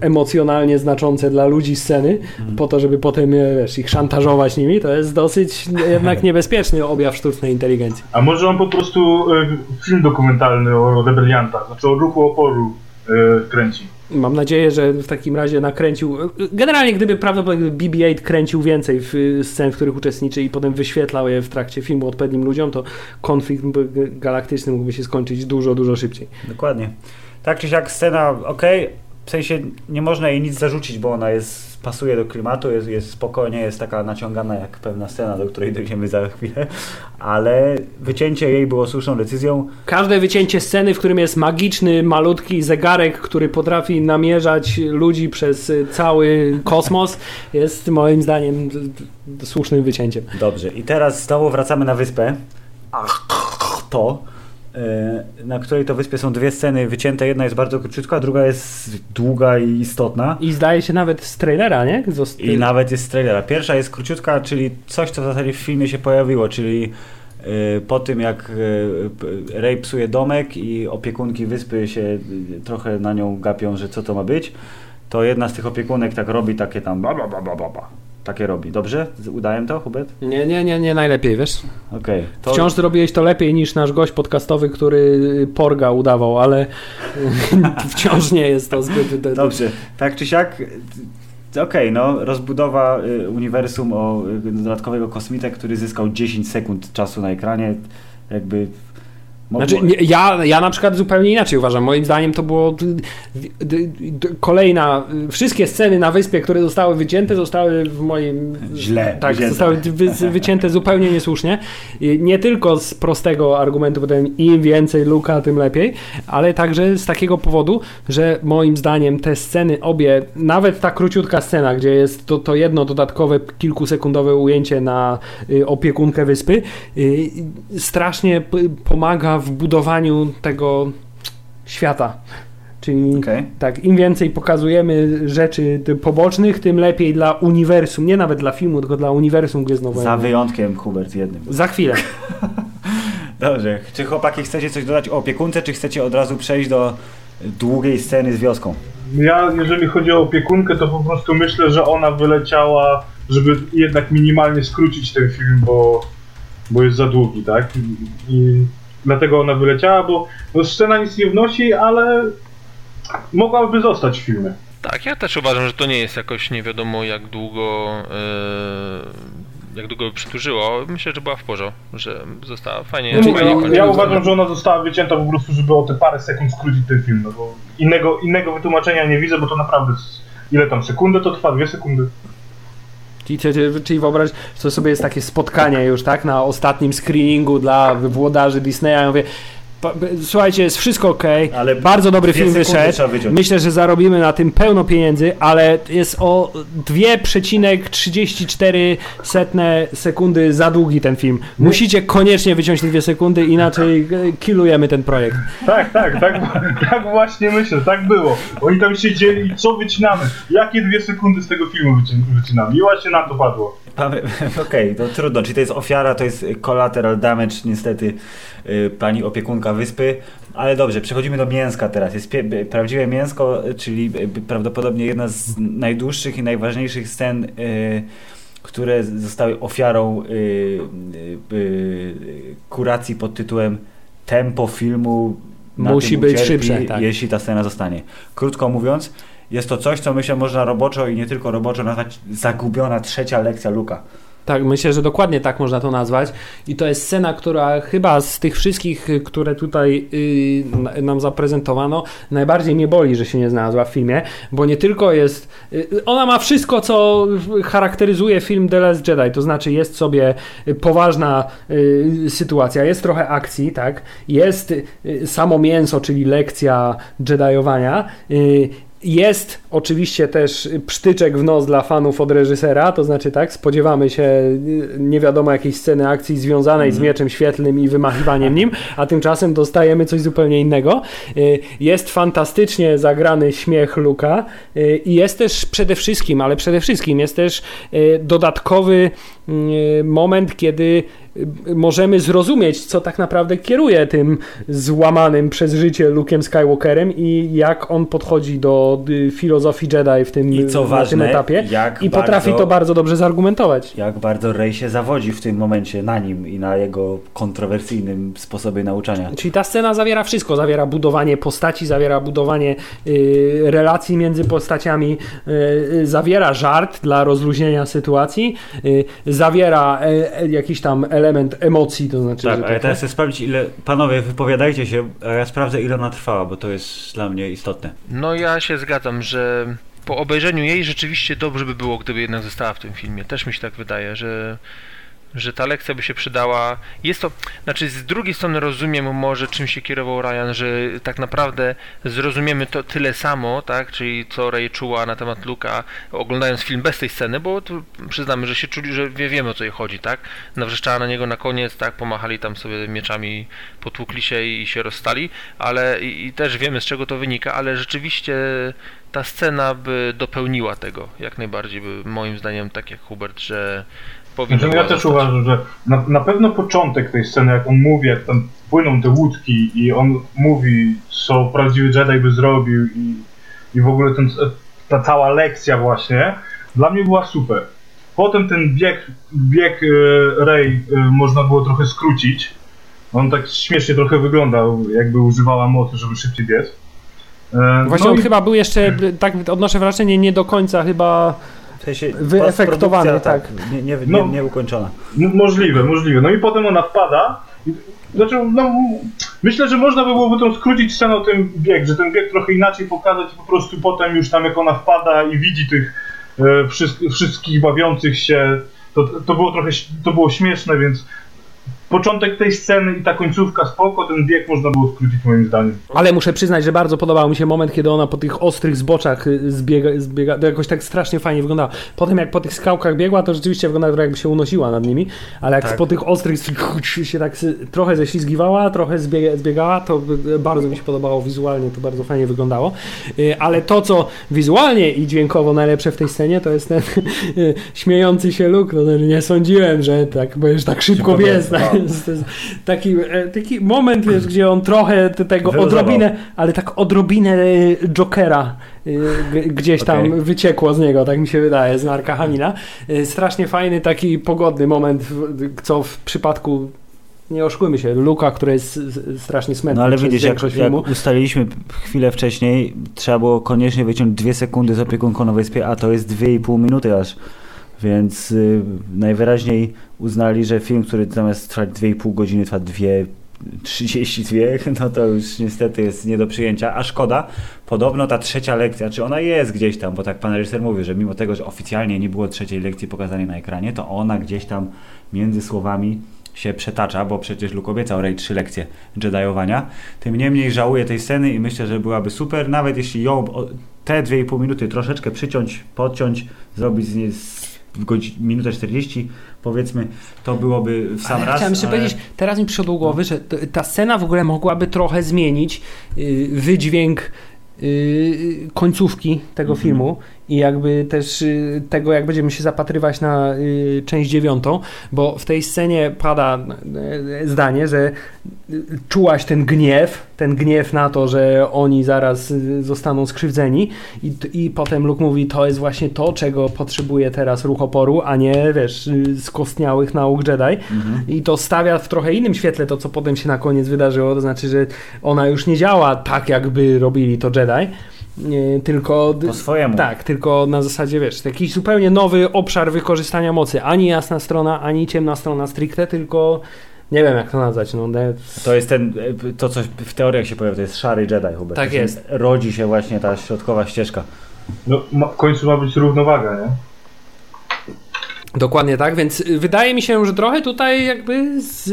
emocjonalnie znaczące dla ludzi sceny, po to, żeby potem y, wiesz, ich szantażować nimi, to jest dosyć jednak niebezpieczny objaw sztucznej inteligencji. A może on po prostu e, film dokumentalny o rebeliantach, znaczy o ruchu oporu e, kręci. Mam nadzieję, że w takim razie nakręcił. Generalnie, gdyby prawdopodobnie BB-8 kręcił więcej w scen, w których uczestniczy i potem wyświetlał je w trakcie filmu odpowiednim ludziom, to konflikt galaktyczny mógłby się skończyć dużo, dużo szybciej. Dokładnie. Tak czy siak scena ok, w sensie nie można jej nic zarzucić, bo ona jest, pasuje do klimatu, jest, jest spokojnie, jest taka naciągana jak pewna scena, do której dojdziemy za chwilę, ale wycięcie jej było słuszną decyzją. Każde wycięcie sceny, w którym jest magiczny, malutki zegarek, który potrafi namierzać ludzi przez cały kosmos, jest moim zdaniem słusznym wycięciem. Dobrze, i teraz znowu wracamy na wyspę. To. E, na której to wyspie są dwie sceny wycięte. Jedna jest bardzo króciutka, a druga jest długa i istotna. I zdaje się nawet z trailera, nie? Zost... I nawet jest z trailera. Pierwsza jest króciutka, czyli coś, co w zasadzie w filmie się pojawiło, czyli e, po tym jak e, Ray psuje domek i opiekunki wyspy się trochę na nią gapią, że co to ma być, to jedna z tych opiekunek tak robi takie tam bla bla bla bla bla. Takie robi. Dobrze? Udałem to, Hubert? Nie, nie, nie, nie najlepiej, wiesz? Okej. to- Wciąż zrobiłeś to lepiej niż nasz gość podcastowy, który Porga udawał, ale wciąż nie jest to zbyt... Dobrze, tak czy siak, y, okej, no, rozbudowa y, uniwersum o y, dodatkowego kosmitę, który zyskał 10 sekund czasu na ekranie, jakby... Znaczy, ja, ja na przykład zupełnie inaczej uważam. Moim zdaniem to było kolejna. Wszystkie sceny na wyspie, które zostały wycięte, zostały w moim. Źle Tak, wycięte. zostały wy, wycięte zupełnie niesłusznie. Nie tylko z prostego argumentu, potem im więcej luka, tym lepiej, ale także z takiego powodu, że moim zdaniem te sceny obie, nawet ta króciutka scena, gdzie jest to, to jedno dodatkowe kilkusekundowe ujęcie na y, opiekunkę wyspy, y, strasznie p- pomaga w budowaniu tego świata. Czyli Okej. tak, im więcej pokazujemy rzeczy pobocznych, tym lepiej dla uniwersum, nie nawet dla filmu, tylko dla uniwersum Gwiezdnowego. Za wyjątkiem, Hubert, jednym. Za chwilę. Dobrze, czy chłopaki chcecie coś dodać o opiekunce, czy chcecie od razu przejść do długiej sceny z wioską? Ja, jeżeli chodzi o opiekunkę, to po prostu myślę, że ona wyleciała, żeby jednak minimalnie skrócić ten film, bo, bo jest za długi, tak? I, i dlatego ona wyleciała, bo no, scena nic nie wnosi, ale mogłaby zostać w filmie. Tak, ja też uważam, że to nie jest jakoś nie wiadomo jak długo e, jak długo przytużyło. Myślę, że była w porządku, że została fajnie. Znaczy, fajnie ja, ja uważam, że ona została wycięta po prostu, żeby o te parę sekund skrócić ten film, no bo innego, innego wytłumaczenia nie widzę, bo to naprawdę ile tam sekundy to trwa? Dwie sekundy? Czyli, wyobraź, to sobie jest takie spotkanie już, tak, na ostatnim screeningu dla włodarzy Disneya. Ja mówię, słuchajcie, jest wszystko ok, Ale bardzo dobry film wyszedł. Myślę, że zarobimy na tym pełno pieniędzy, ale jest o 2,34 setne sekundy za długi ten film. Musicie koniecznie wyciąć te dwie sekundy, inaczej e, killujemy ten projekt. Tak, tak, tak, tak właśnie myślę, tak było. Oni tam siedzieli, co wycinamy? Jakie dwie sekundy z tego filmu wycin- wycinamy? I właśnie nam to padło. Okej, to trudno. Czyli to jest ofiara, to jest collateral damage, niestety, y, pani opiekunka wyspy. Ale dobrze, przechodzimy do mięska teraz. Jest b- prawdziwe mięsko, y, czyli y, prawdopodobnie jedna z najdłuższych i najważniejszych scen, y, które zostały ofiarą y, y, y, kuracji pod tytułem tempo filmu Musi być szybsze, tak. jeśli ta scena zostanie. Krótko mówiąc, jest to coś, co myślę można roboczo i nie tylko roboczo nazwać zagubiona trzecia lekcja Luka. Tak, myślę, że dokładnie tak można to nazwać. I to jest scena, która chyba z tych wszystkich, y, które tutaj y, na- nam zaprezentowano, najbardziej mnie boli, że się nie znalazła w filmie, bo nie tylko jest. y, Ona ma wszystko, co charakteryzuje film The Last Jedi. To znaczy, jest sobie y, poważna y, sytuacja, jest trochę akcji, tak? Jest y, samo mięso, czyli lekcja Jediowania. Jest oczywiście też psztyczek w nos dla fanów od reżysera, to znaczy tak, spodziewamy się y, nie wiadomo jakiejś sceny akcji związanej z mieczem świetlnym i wymachiwaniem nim, a tymczasem dostajemy coś zupełnie innego. Y, Jest fantastycznie zagrany śmiech Luka y, i jest też przede wszystkim, ale przede wszystkim jest też dodatkowy moment, kiedy możemy zrozumieć, co tak naprawdę kieruje tym złamanym przez życie Luke'em Skywalkerem i jak on podchodzi do y, filozofii Jedi w tym, I co na ważne, tym etapie. I potrafi bardzo- to bardzo dobrze zargumentować. Jak bardzo Rey się zawodzi w tym momencie na nim i na jego kontrowersyjnym sposobie nauczania. Czyli ta scena zawiera wszystko. Zawiera budowanie postaci, zawiera budowanie y, relacji między postaciami, y, zawiera żart dla rozluźnienia sytuacji, y, zawiera e, e, jakiś tam element emocji, to znaczy, Tak, że a ja takie- teraz chcę sprawdzić ile... Panowie, wypowiadajcie się, a ja sprawdzę ile ona trwała, bo to jest dla mnie istotne. No ja się zgadzam, że po obejrzeniu jej rzeczywiście dobrze by było, gdyby jednak została w tym filmie. Też mi się tak wydaje, że że ta lekcja by się przydała. Jest to, znaczy z drugiej strony rozumiem może czym się kierował Ryan, że tak naprawdę zrozumiemy to tyle samo, tak, czyli co Ray czuła na temat Luka, oglądając film bez tej sceny, bo przyznamy, że się czuli, że wie, wiemy o co jej chodzi, tak, nawrzeszczała na niego na koniec, tak, pomachali tam sobie mieczami, potłukli się i się rozstali, ale i, i też wiemy z czego to wynika, ale rzeczywiście ta scena by dopełniła tego, jak najbardziej by moim zdaniem, tak jak Hubert, że powinno znaczy, Ja też uważam, że na, na pewno początek tej sceny, jak on mówi, jak tam płyną te łódki i on mówi, co prawdziwy Jedi by zrobił i, i w ogóle ten, ta cała lekcja właśnie, dla mnie była super. Potem ten bieg, bieg e, Rey e, można było trochę skrócić. On tak śmiesznie trochę wyglądał, jakby używała mocy, żeby szybciej biec. E, Właśnie no on i- chyba był jeszcze, tak odnoszę wrażenie, nie do końca chyba sensie Wyefektowany, postprodukcja, tak. Nie, nie, nie, No. nie ukończona. Możliwe, możliwe. No i potem ona wpada. Znaczy, no, myślę, że można by byłoby tą skrócić scenę o ten bieg, że ten bieg trochę inaczej pokazać i po prostu potem już tam jak ona wpada i widzi tych e, wszystkich, wszystkich bawiących się, to, to było trochę, to było śmieszne, więc początek tej sceny i ta końcówka spoko, ten bieg można było skrócić moim zdaniem. Ale muszę przyznać, że bardzo podobał mi się moment, kiedy ona po tych ostrych zboczach y, zbiega, zbiega to jakoś tak strasznie fajnie wyglądała. Potem jak po tych skałkach biegła, to rzeczywiście wyglądała trochę jakby się unosiła nad nimi, ale jak Tak. po tych ostrych się tak trochę ześlizgiwała, trochę zbiega, zbiegała, to bardzo mi się podobało wizualnie, to bardzo fajnie wyglądało. Y, Ale to, co wizualnie i dźwiękowo najlepsze w tej scenie, to jest ten y, śmiejący się Luke, no nie sądziłem, że tak, bo już tak szybko Szybko biec. Taki, e, taki moment, wiesz, gdzie on trochę tego Wyluzował. odrobinę, ale tak odrobinę e, Jokera e, gdzieś tam Okej. wyciekło z niego, tak mi się wydaje, z Marka Hamila. E, Strasznie fajny, taki pogodny moment, co w przypadku nie oszukujmy się, Luka, który jest strasznie smętny No ale widzisz, jak, większość jak filmu. ustaliliśmy chwilę wcześniej, trzeba było koniecznie wyciąć dwie sekundy z opiekunką na wyspie, a to jest dwie i pół minuty aż. Więc y, najwyraźniej uznali, że film, który zamiast trwać 2,5 godziny trwa 2.32, no to już niestety jest nie do przyjęcia, a szkoda. Podobno ta trzecia lekcja, czy ona jest gdzieś tam, bo tak pan reżyser mówił, że mimo tego, że oficjalnie nie było trzeciej lekcji pokazanej na ekranie, to ona gdzieś tam między słowami się przetacza, bo przecież Luke obiecał Rey trzy lekcje Jediowania. Tym niemniej żałuję tej sceny i myślę, że byłaby super, nawet jeśli ją te 2,5 minuty troszeczkę przyciąć, podciąć, zrobić z niej minutę 40 powiedzmy, to byłoby w sam Ale raz. chciałem jeszcze ale- powiedzieć, teraz mi przyszło do głowy, że ta scena w ogóle mogłaby trochę zmienić y, wydźwięk y, końcówki tego Mhm. filmu i jakby też y, tego, jak będziemy się zapatrywać na y, część dziewiątą, bo w tej scenie pada y, zdanie, że czułaś ten gniew, ten gniew na to, że oni zaraz zostaną skrzywdzeni i, i potem Luke mówi, to jest właśnie to, czego potrzebuje teraz ruch oporu, a nie, wiesz, skostniałych nauk Jedi. Mhm. I to stawia w trochę innym świetle to, co potem się na koniec wydarzyło, to znaczy, że ona już nie działa tak, jakby robili to Jedi, nie, tylko... Po swojemu. Tak, tylko na zasadzie, wiesz, jakiś zupełnie nowy obszar wykorzystania mocy. Ani jasna strona, ani ciemna strona stricte, tylko nie wiem jak to nazwać. No, To jest ten, to co w teoriach się pojawia, to jest szary Jedi, Hubert. Tak jest. Rodzi się właśnie ta środkowa ścieżka. No, ma, w końcu ma być równowaga, nie? Dokładnie tak, więc wydaje mi się, że trochę tutaj jakby z,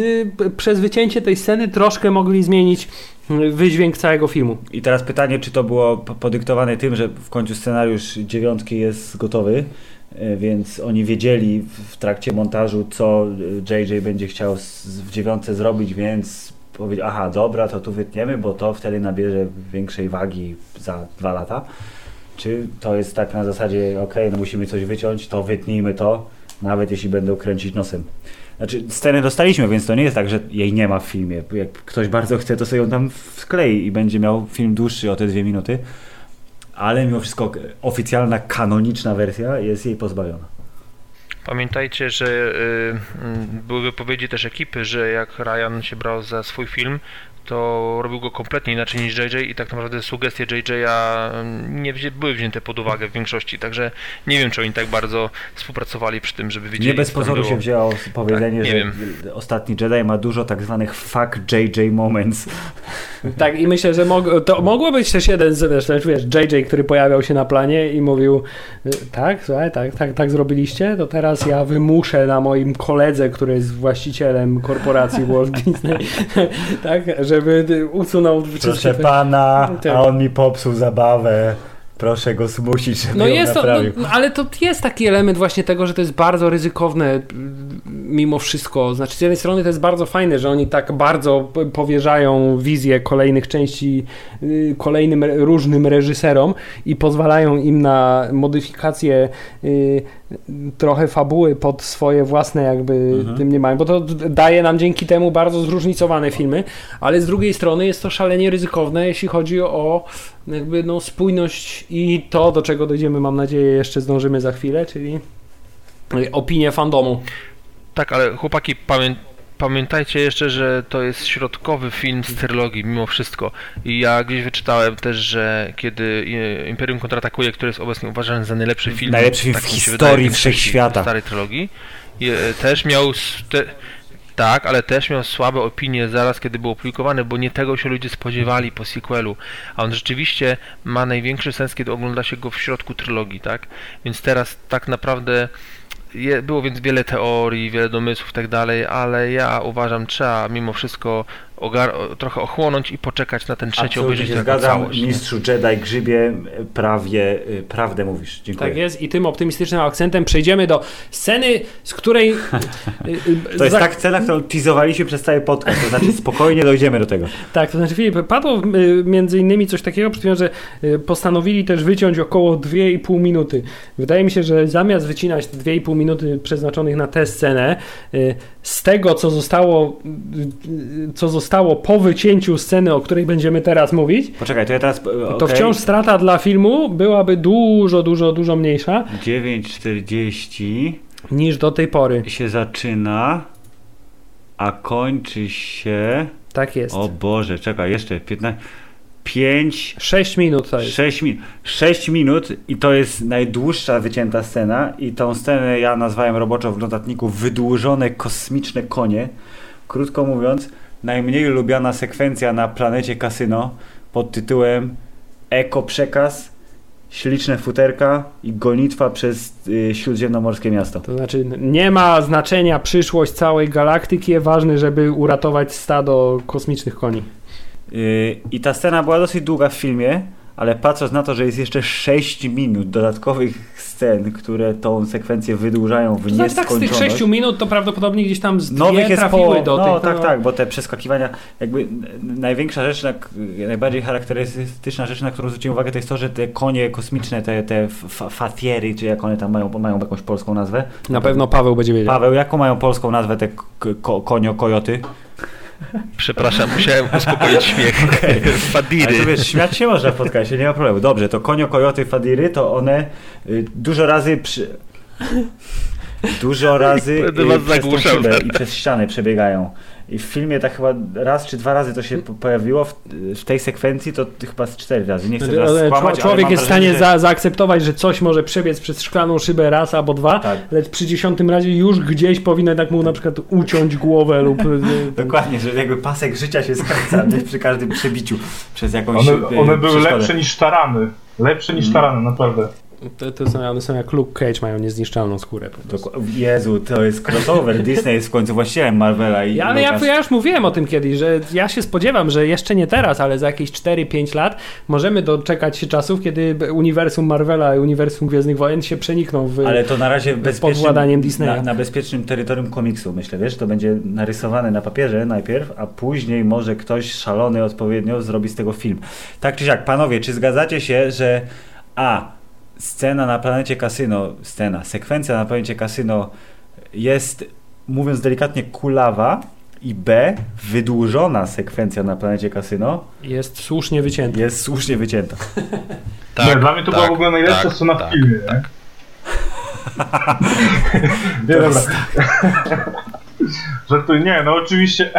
przez wycięcie tej sceny troszkę mogli zmienić wydźwięk całego filmu. I teraz pytanie, czy to było po- podyktowane tym, że w końcu scenariusz dziewiątki jest gotowy, e, więc oni wiedzieli w- trakcie montażu, co JJ będzie chciał w dziewiątce zrobić, więc powiedział, aha, dobra, to tu wytniemy, bo to wtedy nabierze większej wagi za dwa lata. Czy to jest tak na zasadzie, okej, no musimy coś wyciąć, to wytnijmy to, nawet jeśli będą kręcić nosem. Znaczy, scenę dostaliśmy, więc to nie jest tak, że jej nie ma w filmie. Jak ktoś bardzo chce, to sobie ją tam wklei i będzie miał film dłuższy o te dwie minuty. Ale mimo wszystko oficjalna, kanoniczna wersja jest jej pozbawiona. Pamiętajcie, że y, były wypowiedzi też ekipy, że jak Ryan się brał za swój film, to robił go kompletnie inaczej niż JJ i tak naprawdę sugestie JJ'a nie wzię, były wzięte pod uwagę w większości, także nie wiem, czy oni tak bardzo współpracowali przy tym, żeby wiedzieli, Nie bez pozoru się wzięło powiedzenie, Tak, nie że wiem. ostatni Jedi ma dużo tak zwanych fuck JJ moments. Tak, i myślę, że mog, to mogło być też jeden z, wiesz, wiesz, JJ, który pojawiał się na planie i mówił, y, tak, słuchaj, tak, tak, tak zrobiliście, to teraz teraz ja wymuszę na moim koledze, który jest właścicielem korporacji Walt Disney, tak, żeby usunął Proszę wszystkie te- pana, Tak. a on mi popsuł zabawę. Proszę go zmusić, żeby No jest to, no, ale to jest taki element właśnie tego, że to jest bardzo ryzykowne mimo wszystko. Znaczy z jednej strony to jest bardzo fajne, że oni tak bardzo powierzają wizję kolejnych części y, kolejnym różnym reżyserom i pozwalają im na modyfikację y, trochę fabuły pod swoje własne jakby Mhm. tym nie mają, bo to daje nam dzięki temu bardzo zróżnicowane filmy, ale z drugiej strony jest to szalenie ryzykowne, jeśli chodzi o jakby no spójność i to, do czego dojdziemy, mam nadzieję, jeszcze zdążymy za chwilę, czyli opinię fandomu. Tak, ale chłopaki, pamię... pamiętajcie jeszcze, że to jest środkowy film z trylogii, mimo wszystko. I ja gdzieś wyczytałem też, że kiedy e, Imperium kontratakuje, który jest obecnie uważany za najlepszy film, Najlepszy film tak w historii wszechświata. starej trylogii, e, też miał te... Tak, ale też miał słabe opinie zaraz, kiedy był opublikowany, bo nie tego się ludzie spodziewali po sequelu. A on rzeczywiście ma największy sens, kiedy ogląda się go w środku trylogii, tak? Więc teraz tak naprawdę było więc wiele teorii, wiele domysłów i tak dalej, ale ja uważam, trzeba mimo wszystko trochę ochłonąć i poczekać na ten trzeci Absolutnie obejrzeć się zgadzam. całość. Mistrzu Jedi Grzybie, prawie y, prawdę mówisz. Dziękuję. Tak jest i tym optymistycznym akcentem przejdziemy do sceny, z której... y, y, To jest za- tak cena, którą teasowaliśmy przez cały podcast, to znaczy spokojnie dojdziemy do tego. Tak, to znaczy Filip, padło między innymi coś takiego, chwilą, że postanowili też wyciąć około 2,5 minuty. Wydaje mi się, że zamiast wycinać te 2,5 minuty przeznaczonych na tę scenę, z tego, co zostało, co zostało po wycięciu sceny, o której będziemy teraz mówić, Poczekaj, to ja teraz... to okej. wciąż strata dla filmu byłaby dużo, dużo, dużo mniejsza 9.40 niż do tej pory. się zaczyna, a kończy się... Tak jest. O Boże, czekaj, jeszcze 15... 5... 6 minut to jest. 6 minut. 6 minut i to jest najdłuższa wycięta scena i tą scenę ja nazwałem roboczo w notatniku wydłużone kosmiczne konie. Krótko mówiąc, najmniej lubiana sekwencja na planecie kasyno pod tytułem Eko przekaz, śliczne futerka i gonitwa przez y, śródziemnomorskie miasto. To znaczy, nie ma znaczenia przyszłość całej galaktyki, ważne, żeby uratować stado kosmicznych koni. Yy, I ta scena była dosyć długa w filmie, ale patrząc na to, że jest jeszcze 6 minut dodatkowych scen, które tą sekwencję wydłużają w To znaczy, tak z tych nieskończoność. 6 minut to prawdopodobnie gdzieś tam z Nowych jest trafiły po, do no, tych. tak, tak, bo te przeskakiwania, jakby największa rzecz, na, najbardziej charakterystyczna rzecz, na którą zwróciłem uwagę, to jest to, że te konie kosmiczne, te, te fa- fatiery, czy jak one tam mają, mają jakąś polską nazwę. Na pewno Paweł będzie wiedział. Paweł, jaką mają polską nazwę te k- ko, konio-kojoty? Przepraszam, musiałem uspokoić śmiech. Ale to Fadiry. wiesz, śmiać się można w podcaście, nie ma problemu. Dobrze, to konio, kojoty, fadiry, to one y, dużo razy przy... Dużo razy y, przez tą szybę i przez ścianę przebiegają. I w filmie tak chyba raz czy dwa razy to się po- pojawiło, w, w tej sekwencji to chyba z cztery razy. Nie chcę teraz Ale skłamać, Człowiek jest w stanie że- za, zaakceptować, że coś może przebiec przez szklaną szybę raz albo dwa, Tak. lecz przy dziesiątym razie już gdzieś powinno tak mu na przykład uciąć głowę lub... y, Dokładnie, że jakby pasek życia się skraca przy każdym przebiciu przez jakąś One, y, one były lepsze niż tarany. Lepsze niż Mm. tarany, naprawdę. To, to są, one są jak Luke Cage, mają niezniszczalną skórę po Jezu, to jest crossover. Disney jest w końcu właścicielem Marvela i Ja, ale ja, ja już mówiłem o tym kiedyś, że ja się spodziewam, że jeszcze nie teraz, ale za jakieś 4-5 lat możemy doczekać się czasów, kiedy uniwersum Marvela i uniwersum Gwiezdnych Wojen się przenikną w... Ale to na razie bezpiecznym, władaniem Disneya. na, na bezpiecznym terytorium komiksu, myślę, wiesz, to będzie narysowane na papierze najpierw, a później może ktoś szalony odpowiednio zrobi z tego film. Tak czy siak, panowie, czy zgadzacie się, że a, scena na planecie kasyno, scena, sekwencja na planecie kasyno jest, mówiąc delikatnie, kulawa i b, wydłużona sekwencja na planecie kasyno Jest słusznie wycięty. jest słusznie wycięta. nie, dla mnie to była w ogóle najlepsza tak, scena tak, w filmie. tak. Nie, dobra. Żartuję, nie, no oczywiście.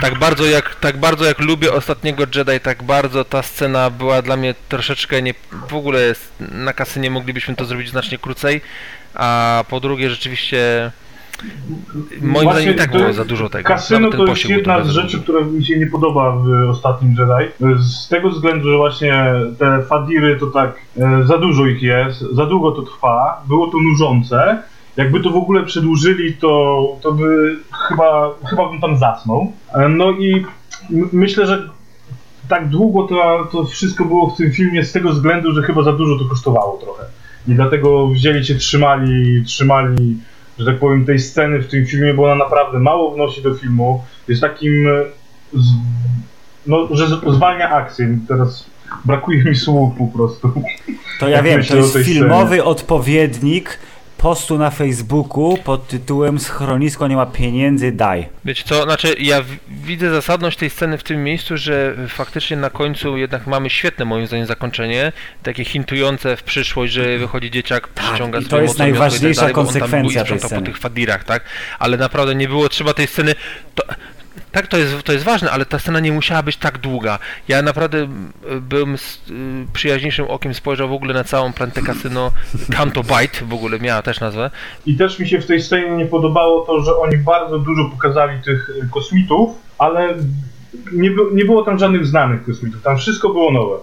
Tak bardzo jak, tak bardzo jak lubię ostatniego Jedi, tak bardzo ta scena była dla mnie troszeczkę nie, w ogóle na kasy nie moglibyśmy to zrobić znacznie krócej, a po drugie rzeczywiście moim Właśnie zdaniem i tak było za dużo tego. Kasyno to jest jedna z rzeczy, która mi się nie podoba w ostatnim Jedi. Z tego względu, że właśnie te fadiry to tak e, za dużo ich jest, za długo to trwa, było to nużące jakby to w ogóle przedłużyli, to, to by chyba, chyba bym tam zasnął. E, No i myślę, że tak długo to, to wszystko było w tym filmie z tego względu, że chyba za dużo to kosztowało trochę. I dlatego wzięli się, trzymali, trzymali, że tak powiem, tej sceny w tym filmie, bo ona naprawdę mało wnosi do filmu. Jest takim, e, z, no, że zwalnia akcję. Teraz brakuje mi słów po prostu. To ja wiem, to jest filmowy odpowiednik postu na Facebooku pod tytułem Schronisko nie ma pieniędzy, daj. Wiecie co, znaczy ja widzę zasadność tej sceny w tym miejscu, że faktycznie na końcu jednak mamy świetne moim zdaniem zakończenie, takie hintujące w przyszłość, że wychodzi dzieciak, przyciąga i to jest i najważniejsza tak dalej, konsekwencja tej sceny. po tych fadirach, tak? Ale naprawdę nie było trzeba tej sceny... To, tak, to jest, to jest ważne, ale ta scena nie musiała być tak długa. Ja naprawdę bym z y, przyjaźniejszym okiem spojrzał w ogóle na całą planetę kasyno Canto Bite, w ogóle miała też nazwę. I też mi się w tej scenie nie podobało to, że oni bardzo dużo pokazali tych y, kosmitów, ale nie, by, nie było tam żadnych znanych kosmitów, tam wszystko było nowe.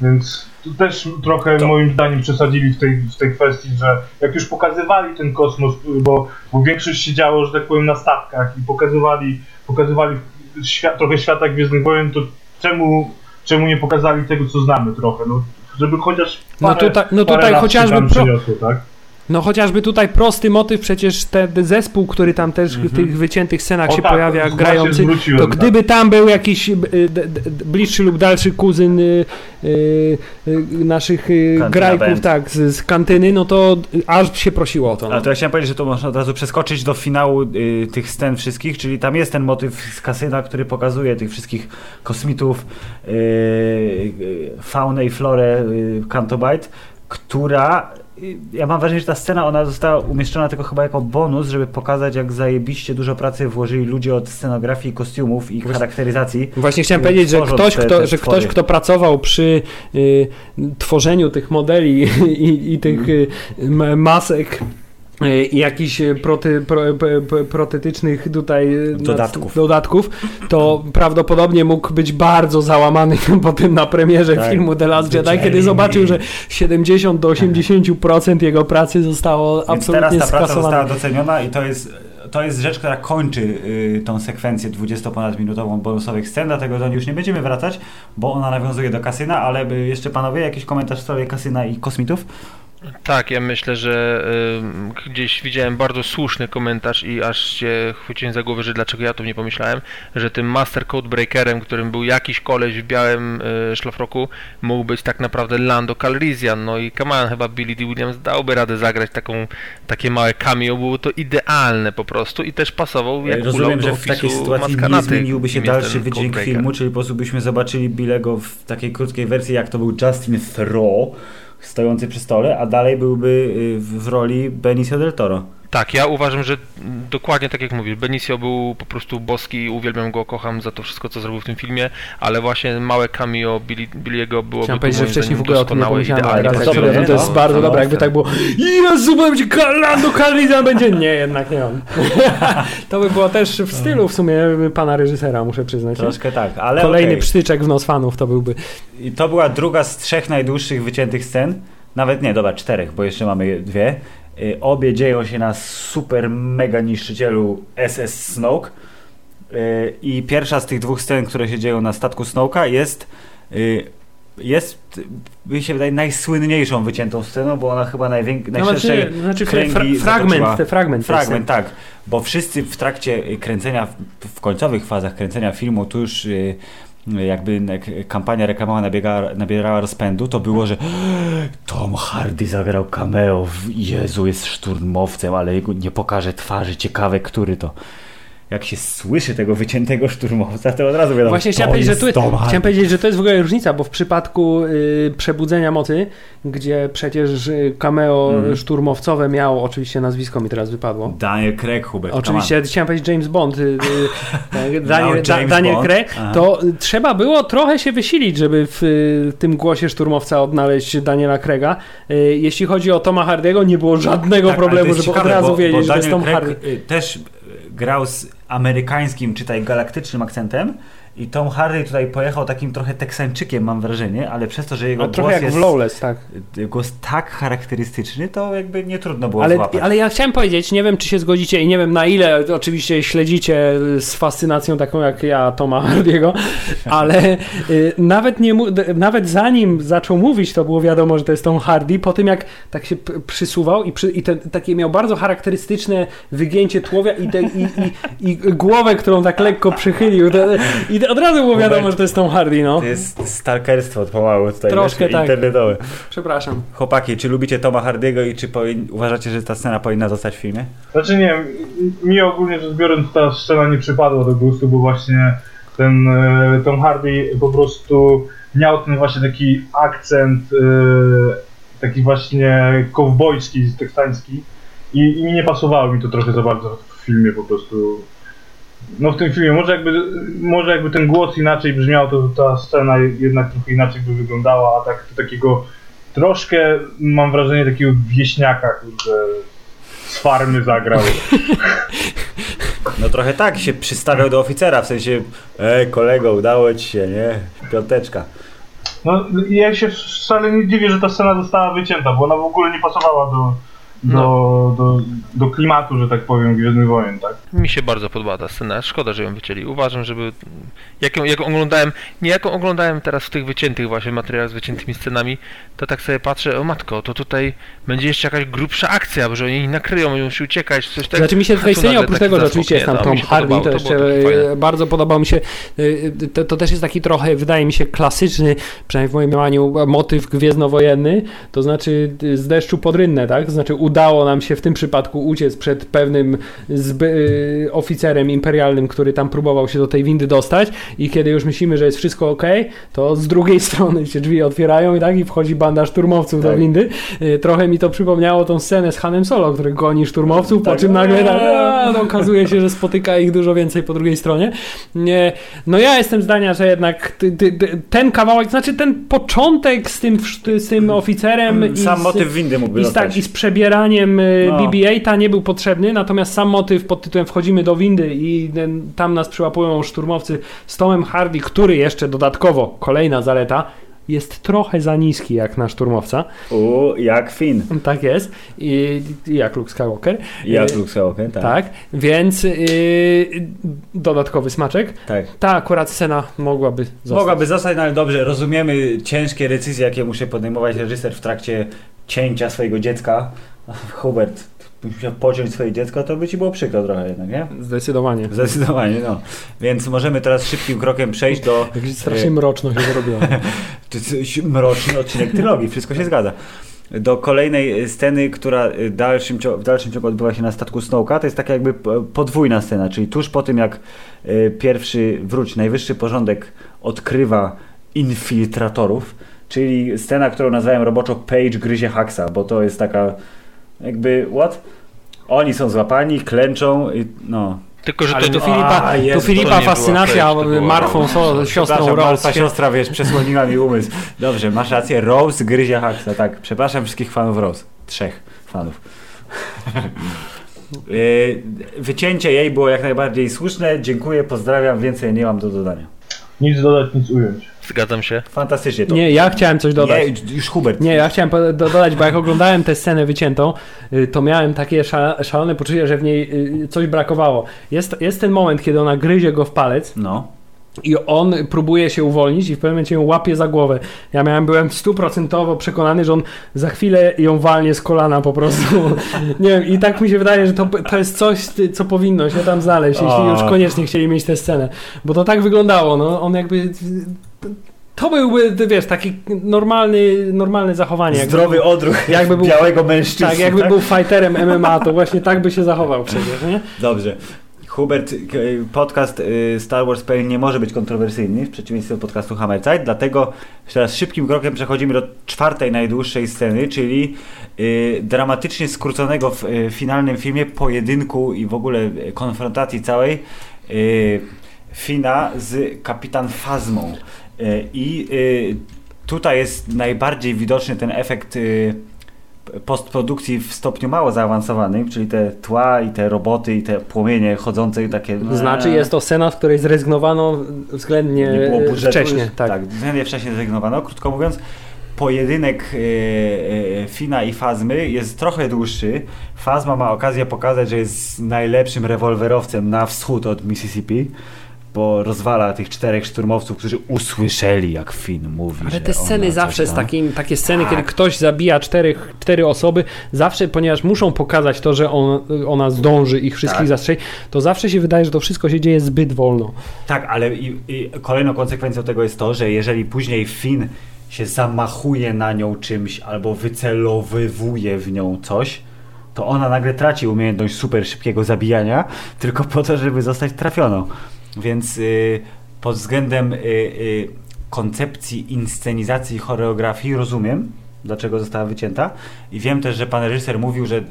Więc tu też trochę moim zdaniem przesadzili w tej, w tej kwestii, że jak już pokazywali ten kosmos, y, bo, bo większość się działo, że tak powiem, na statkach i pokazywali, pokazywali świat, trochę świata Gwiezdnych Wojen, to czemu, czemu nie pokazali tego, co znamy trochę? No, żeby chociaż No parę, tutaj- no tutaj lat się chociażby pro- tak? No chociażby tutaj prosty motyw, przecież ten zespół, który tam też w tych wyciętych scenach O się tak, pojawia, grający, to tak. gdyby tam był jakiś y, bliższy lub dalszy kuzyn y, y, y, naszych y, Kantyna grajków, Band. tak, z, z kantyny, no to aż się prosiło o to. Ale to ja chciałem powiedzieć, że to można od razu przeskoczyć do finału y, tych scen wszystkich, czyli tam jest ten motyw z kasyna, który pokazuje tych wszystkich kosmitów, y, y, faunę i florę y, Cantobite, która ja mam wrażenie, że ta scena ona została umieszczona tylko chyba jako bonus, żeby pokazać jak zajebiście dużo pracy włożyli ludzie od scenografii, kostiumów i charakteryzacji. Właśnie chciałem powiedzieć, że ktoś, te- kto, te że ktoś, kto pracował przy y, tworzeniu tych modeli i, i tych y, m- masek y, i jakichś y, proty, pro, p- protetycznych tutaj nad- Dodatków. dodatków, to prawdopodobnie mógł być bardzo załamany potem na premierze Tak. filmu The Last Jedi, kiedy zobaczył, że 70 do 80% jego pracy zostało Więc absolutnie teraz ta praca została doceniona i to jest, to jest rzecz, która kończy y, tą sekwencję 20-ponadminutową bonusowych scen, dlatego do niej już nie będziemy wracać, bo ona nawiązuje do kasyna, ale y, jeszcze panowie, jakiś komentarz w sprawie kasyna i kosmitów? Tak, ja myślę, że y, gdzieś widziałem bardzo słuszny komentarz i aż się chwyciłem za głowę, że dlaczego ja to nie pomyślałem, że tym Master Code Breakerem, którym był jakiś koleś w białym y, szlafroku, mógł być tak naprawdę Lando Calrissian. No i on, chyba Billy D. Williams dałby radę zagrać taką, takie małe cameo, było to idealne po prostu i też pasował jak Rozumiem, że w takiej sytuacji nie zmieniłby się dalszy wydźwięk filmu, czyli po prostu byśmy zobaczyli Bilego w takiej krótkiej wersji, jak to był Justin Theroux, stojący przy stole, a dalej byłby y, w, roli Benicio del Toro. Tak, ja uważam, że dokładnie tak jak mówisz, Benicio był po prostu boski, uwielbiam go, kocham za to wszystko, co zrobił w tym filmie, ale właśnie małe cameo Billy, Billy'ego byłoby Chciałem powiedzieć, że wcześniej w ogóle o tym nie ale nie? to jest No, bardzo no, dobre, jakby tak. tak było Jezu, będzie Lando Calrissian będzie, nie, jednak nie on. to by było też w stylu w sumie pana reżysera, muszę przyznać. Troszkę tak, ale Kolejny okej. psztyczek w nos fanów to byłby. I to była druga z trzech najdłuższych wyciętych scen. Nawet nie, dobra, czterech, bo jeszcze mamy dwie. Y, Obie dzieją się na super mega niszczycielu SS Snoke. Y, I pierwsza z tych dwóch scen, które się dzieją na statku Snoke'a jest y, jest, mi się wydaje, najsłynniejszą wyciętą sceną, bo ona chyba najwięk- najszerszej Znaczy, znaczy kręgi fra fragment, te fragment. Fragment, tak. Bo wszyscy w trakcie kręcenia, w, końcowych fazach kręcenia filmu, tu już jakby jak kampania reklamowa nabierała rozpędu, to było, że Tom Hardy zagrał cameo, w- Jezu, jest szturmowcem, ale nie pokaże twarzy, ciekawe, który to. Jak się słyszy tego wyciętego szturmowca, to od razu wiadomo, Właśnie chciałem powiedzieć, że tu, chciałem powiedzieć, że to jest w ogóle różnica, bo w przypadku y, Przebudzenia Mocy, gdzie przecież y, cameo Mhm. szturmowcowe miało, oczywiście nazwisko mi teraz wypadło. Daniel Craig, Hubert, Oczywiście chciałem powiedzieć James Bond, y, y, Daniel, No, James Daniel Bond. Craig, Aha. to y, trzeba było trochę się wysilić, żeby w y, tym głosie szturmowca odnaleźć Daniela Craiga. Y, Jeśli chodzi o Toma Hardiego, nie było żadnego Tak, problemu, żeby ciekawe, od razu bo, wiedzieć, bo że to jest Tom Craig Hardy. y, też y, grał z amerykańskim, czytaj galaktycznym akcentem. I Tom Hardy tutaj pojechał takim trochę teksańczykiem, mam wrażenie, ale przez to, że jego No, głos jak jest w Lawless, tak. głos tak charakterystyczny, to jakby nie trudno było Ale, złapać. ale ja chciałem powiedzieć, nie wiem czy się zgodzicie i nie wiem na ile oczywiście śledzicie z fascynacją taką jak ja Toma Hardiego, ale y, nawet, nie, nawet zanim zaczął mówić, to było wiadomo, że to jest Tom Hardy, po tym jak tak się przysuwał i, przy, i te, takie miał bardzo charakterystyczne wygięcie tułowia i, te, i, i, i głowę, którą tak lekko przychylił i od razu było wiadomo, że to jest Tom Hardy, no. To jest stalkerstwo pomału tutaj Troszkę tak. internetowe. Przepraszam. Chłopaki, czy lubicie Toma Hardiego i czy uważacie, że ta scena powinna zostać w filmie? Znaczy nie wiem, mi ogólnie rzecz biorąc ta scena nie przypadła do gustu, bo właśnie ten e, Tom Hardy po prostu miał ten właśnie taki akcent e, taki właśnie kowbojski, teksański i, i nie pasowało mi to trochę za bardzo w filmie po prostu. No w tym filmie, może jakby, może jakby ten głos inaczej brzmiał, to ta scena jednak trochę inaczej by wyglądała, a tak takiego troszkę mam wrażenie takiego wieśniaka, kurde, z farmy zagrał. No trochę tak, się przystawiał do oficera, w sensie ej kolego, udało ci się, nie? Piąteczka. No ja się wcale nie dziwię, że ta scena została wycięta, bo ona w ogóle nie pasowała do, do, do, do klimatu, że tak powiem, Gwiezdnych Wojen, tak? Mi się bardzo podobała ta scena, szkoda, że ją wycięli. Uważam, żeby... Jak ją, jak oglądałem, nie jak ją oglądałem teraz w tych wyciętych właśnie materiałach z wyciętymi scenami, to tak sobie patrzę, o matko, to tutaj będzie jeszcze jakaś grubsza akcja, bo że oni nakryją, oni musi uciekać, coś tak. Znaczy mi się w tej tu scenie, oprócz tego, że oczywiście jest tam to Tom Hardy, podobało, to było jeszcze e, bardzo podobał mi się, e, to, to też jest taki trochę, wydaje mi się, klasyczny, przynajmniej w moim mniemaniu, motyw gwiezdnowojenny, to znaczy e, z deszczu pod rynnę, tak? To znaczy udało nam się w tym przypadku uciec przed pewnym e, oficerem imperialnym, który tam próbował się do tej windy dostać i kiedy już myślimy, że jest wszystko ok, to z drugiej strony się drzwi otwierają i tak i wchodzi banda szturmowców do Tak. windy. E, Trochę mi to przypomniało tą scenę z Hanem Solo, który goni szturmowców, po Tak. czym nagle tak, a, no, okazuje się, że spotyka ich dużo więcej po drugiej stronie. Nie, no ja jestem zdania, że jednak ten kawałek, znaczy ten początek z tym, z tym oficerem i Sam z, motyw windy mógłby i tak, i z przebieraniem y, No. BB-8 nie był potrzebny, natomiast sam motyw pod tytułem wchodzimy do windy i tam nas przyłapują szturmowcy z Tomem Hardy, który jeszcze dodatkowo, kolejna zaleta, jest trochę za niski jak na szturmowca. U, jak Finn. Tak jest. I, i jak Luke Skywalker. I jak Y, Luke Skywalker, tak. Tak, więc y, dodatkowy smaczek. tak. Ta akurat scena mogłaby zostać. Mogłaby zostać, no ale dobrze, rozumiemy ciężkie decyzje, jakie musi podejmować reżyser w trakcie cięcia swojego dziecka. Hubert, musiał pociąć swoje dziecko, to by ci było przykro trochę jednak, nie? Zdecydowanie. Zdecydowanie, no. Więc możemy teraz szybkim krokiem przejść do... Strasznie mroczno się zrobiło. To jest mroczny odcinek trylogii, wszystko się zgadza. Do kolejnej sceny, która w dalszym, w dalszym ciągu odbywa się na statku Snowka, to jest taka jakby p- podwójna scena, czyli tuż po tym jak pierwszy wróć, najwyższy porządek odkrywa infiltratorów, czyli scena, którą nazwałem roboczo Page gryzie Haxa, bo to jest taka jakby, what? Oni są złapani, klęczą i no, Tylko, że Ale to tu nie... Filipa, A, jest, Filipa to nie była fascynacja to była martwą Rose. so, siostrą Rose. Martwa siostra, wiesz, przesłoniła mi umysł. Dobrze, masz rację, Rose gryzie Haxa, tak. Przepraszam wszystkich fanów Rose. Trzech fanów. Yy, Wycięcie jej było jak najbardziej słuszne. Dziękuję, pozdrawiam, więcej nie mam do dodania. Nic dodać, nic ująć. Zgadzam się. Fantastycznie to. Nie, ja chciałem coś dodać. Nie, już Hubert. Nie, ja chciałem dodać, bo jak oglądałem tę scenę wyciętą, y, to miałem takie sza- szalone poczucie, że w niej y, coś brakowało. Jest, jest ten moment, kiedy ona gryzie go w palec No. i on próbuje się uwolnić i w pewnym momencie ją łapie za głowę. Ja miałem, byłem stuprocentowo przekonany, że on za chwilę ją walnie z kolana po prostu. Nie wiem, i tak mi się wydaje, że to, to jest coś, co powinno się tam znaleźć, jeśli już koniecznie chcieli mieć tę scenę. Bo to tak wyglądało, no. On jakby... To byłby, wiesz, taki normalny, normalne zachowanie. jakby- Zdrowy odruch jakby był- białego mężczyzny. Tak, jakby był fighterem MMA, to właśnie tak by się zachował przecież, nie? Dobrze. Hubert, k- podcast y, Star Wars PL nie może być kontrowersyjny w przeciwieństwie do podcastu Hammerzeit, dlatego teraz szybkim krokiem przechodzimy do czwartej najdłuższej sceny, czyli y, dramatycznie skróconego w y, finalnym filmie pojedynku i w ogóle y, konfrontacji całej y, Fina z kapitan Fazmą. I y, tutaj jest najbardziej widoczny ten efekt y, postprodukcji w stopniu mało zaawansowanym, czyli te tła i te roboty i te płomienie chodzące i takie... Znaczy jest to scena, w której zrezygnowano względnie nie było budżetu, wcześnie. Tak. tak, względnie wcześnie zrezygnowano. Krótko mówiąc, pojedynek e, e, Fina i Fazmy jest trochę dłuższy. Fazma ma okazję pokazać, że jest najlepszym rewolwerowcem na wschód od Mississippi, bo rozwala tych czterech szturmowców, którzy usłyszeli, jak Fin mówi. Ale te sceny zawsze, z takim, takie sceny, Tak. kiedy ktoś zabija czterech, cztery osoby, zawsze, ponieważ muszą pokazać to, że on, ona zdąży ich wszystkich Tak. zastrzelić, to zawsze się wydaje, że to wszystko się dzieje zbyt wolno. Tak, ale i, i kolejną konsekwencją tego jest to, że jeżeli później Finn się zamachuje na nią czymś albo wycelowywuje w nią coś, to ona nagle traci umiejętność super szybkiego zabijania, tylko po to, żeby zostać trafioną. Więc y, pod względem y, y, koncepcji inscenizacji i choreografii rozumiem, dlaczego została wycięta. I wiem też, że pan reżyser mówił, że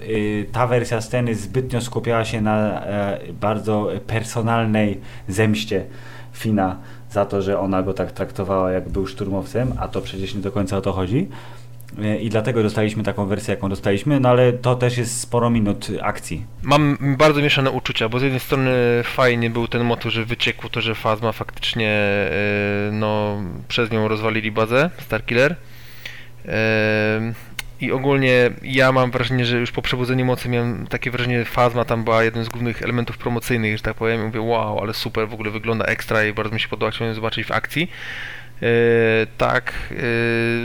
ta wersja sceny zbytnio skupiała się na e, bardzo personalnej zemście Fina za to, że ona go tak traktowała, jak był szturmowcem, a to przecież nie do końca o to chodzi. E, I dlatego dostaliśmy taką wersję, jaką dostaliśmy, no ale to też jest sporo minut akcji. Mam bardzo mieszane uczucia, bo z jednej strony fajnie był ten motyw, że wyciekło to, że Fazma faktycznie e, no, przez nią rozwalili bazę Starkiller. E, I ogólnie ja mam wrażenie, że już po przebudzeniu mocy miałem takie wrażenie, że Fazma tam była jednym z głównych elementów promocyjnych, że tak powiem. I mówię, wow, ale super, w ogóle wygląda ekstra i bardzo mi się podoba, chciałem zobaczyć w akcji. E, tak, e,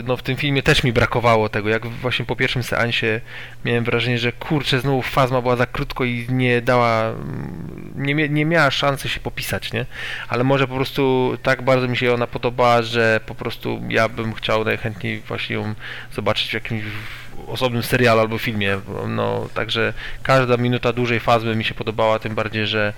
no w tym filmie też mi brakowało tego, jak właśnie po pierwszym seansie miałem wrażenie, że kurczę, znowu Fazma była za krótko i nie dała, mm, nie, nie miała szansy się popisać, nie? Ale może po prostu tak bardzo mi się ona podobała, że po prostu ja bym chciał najchętniej właśnie ją zobaczyć w jakimś osobnym serialu albo filmie, no także każda minuta dłużej Fazmy mi się podobała, tym bardziej, że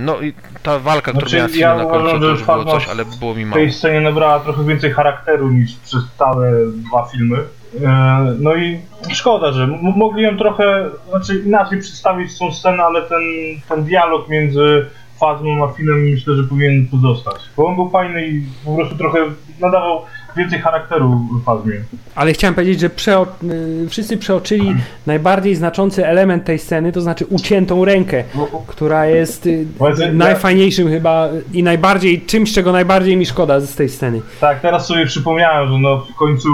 no i ta walka, którą Znaczy, miała ja na końcu, to już było coś, ale było mi W mało. tej scenie nabrała trochę więcej charakteru niż przez całe dwa filmy. E, No i szkoda, że mogli ją trochę, znaczy inaczej przedstawić tą scenę, ale ten, ten dialog między Fazmą a Finem myślę, że powinien pozostać. Bo on był fajny i po prostu trochę nadawał więcej charakteru Fazmie. Ale chciałem powiedzieć, że przeo- y, wszyscy przeoczyli najbardziej znaczący element tej sceny, to znaczy uciętą rękę, która jest y, Właśnie, ja- najfajniejszym chyba i najbardziej, czymś, czego najbardziej mi szkoda z tej sceny. Tak, teraz sobie przypomniałem, że no w końcu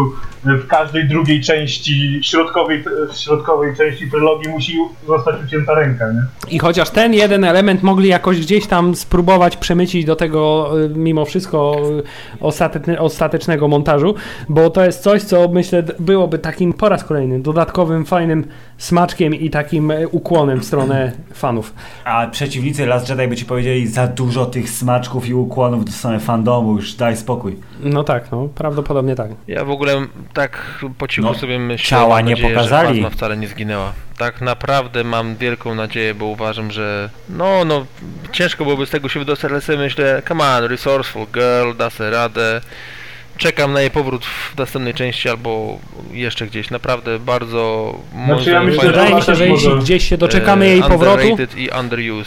w każdej drugiej części, środkowej, środkowej części trylogii musi zostać ucięta ręka, nie? I chociaż ten jeden element mogli jakoś gdzieś tam spróbować przemycić do tego y, mimo wszystko y, ostateczne, ostatecznego montażu, bo to jest coś, co myślę byłoby takim po raz kolejny dodatkowym, fajnym smaczkiem i takim y, ukłonem w stronę fanów. A przeciwnicy Last Jedi by ci powiedzieli za dużo tych smaczków i ukłonów do strony fandomu, już daj spokój. No tak, no prawdopodobnie tak. Ja w ogóle tak po cichu No, sobie myślę, ciała mam nie nadzieję, pokazali. że wcale nie zginęła. Tak naprawdę mam wielką nadzieję, bo uważam, że no, no, ciężko byłoby z tego się wydostać, ale sobie myślę, come on, resourceful girl, da sobie radę. Czekam na jej powrót w następnej części albo jeszcze gdzieś. Naprawdę bardzo Znaczy, ja myślę, Wydaje mi się, że jeśli gdzieś się doczekamy e, jej powrotu,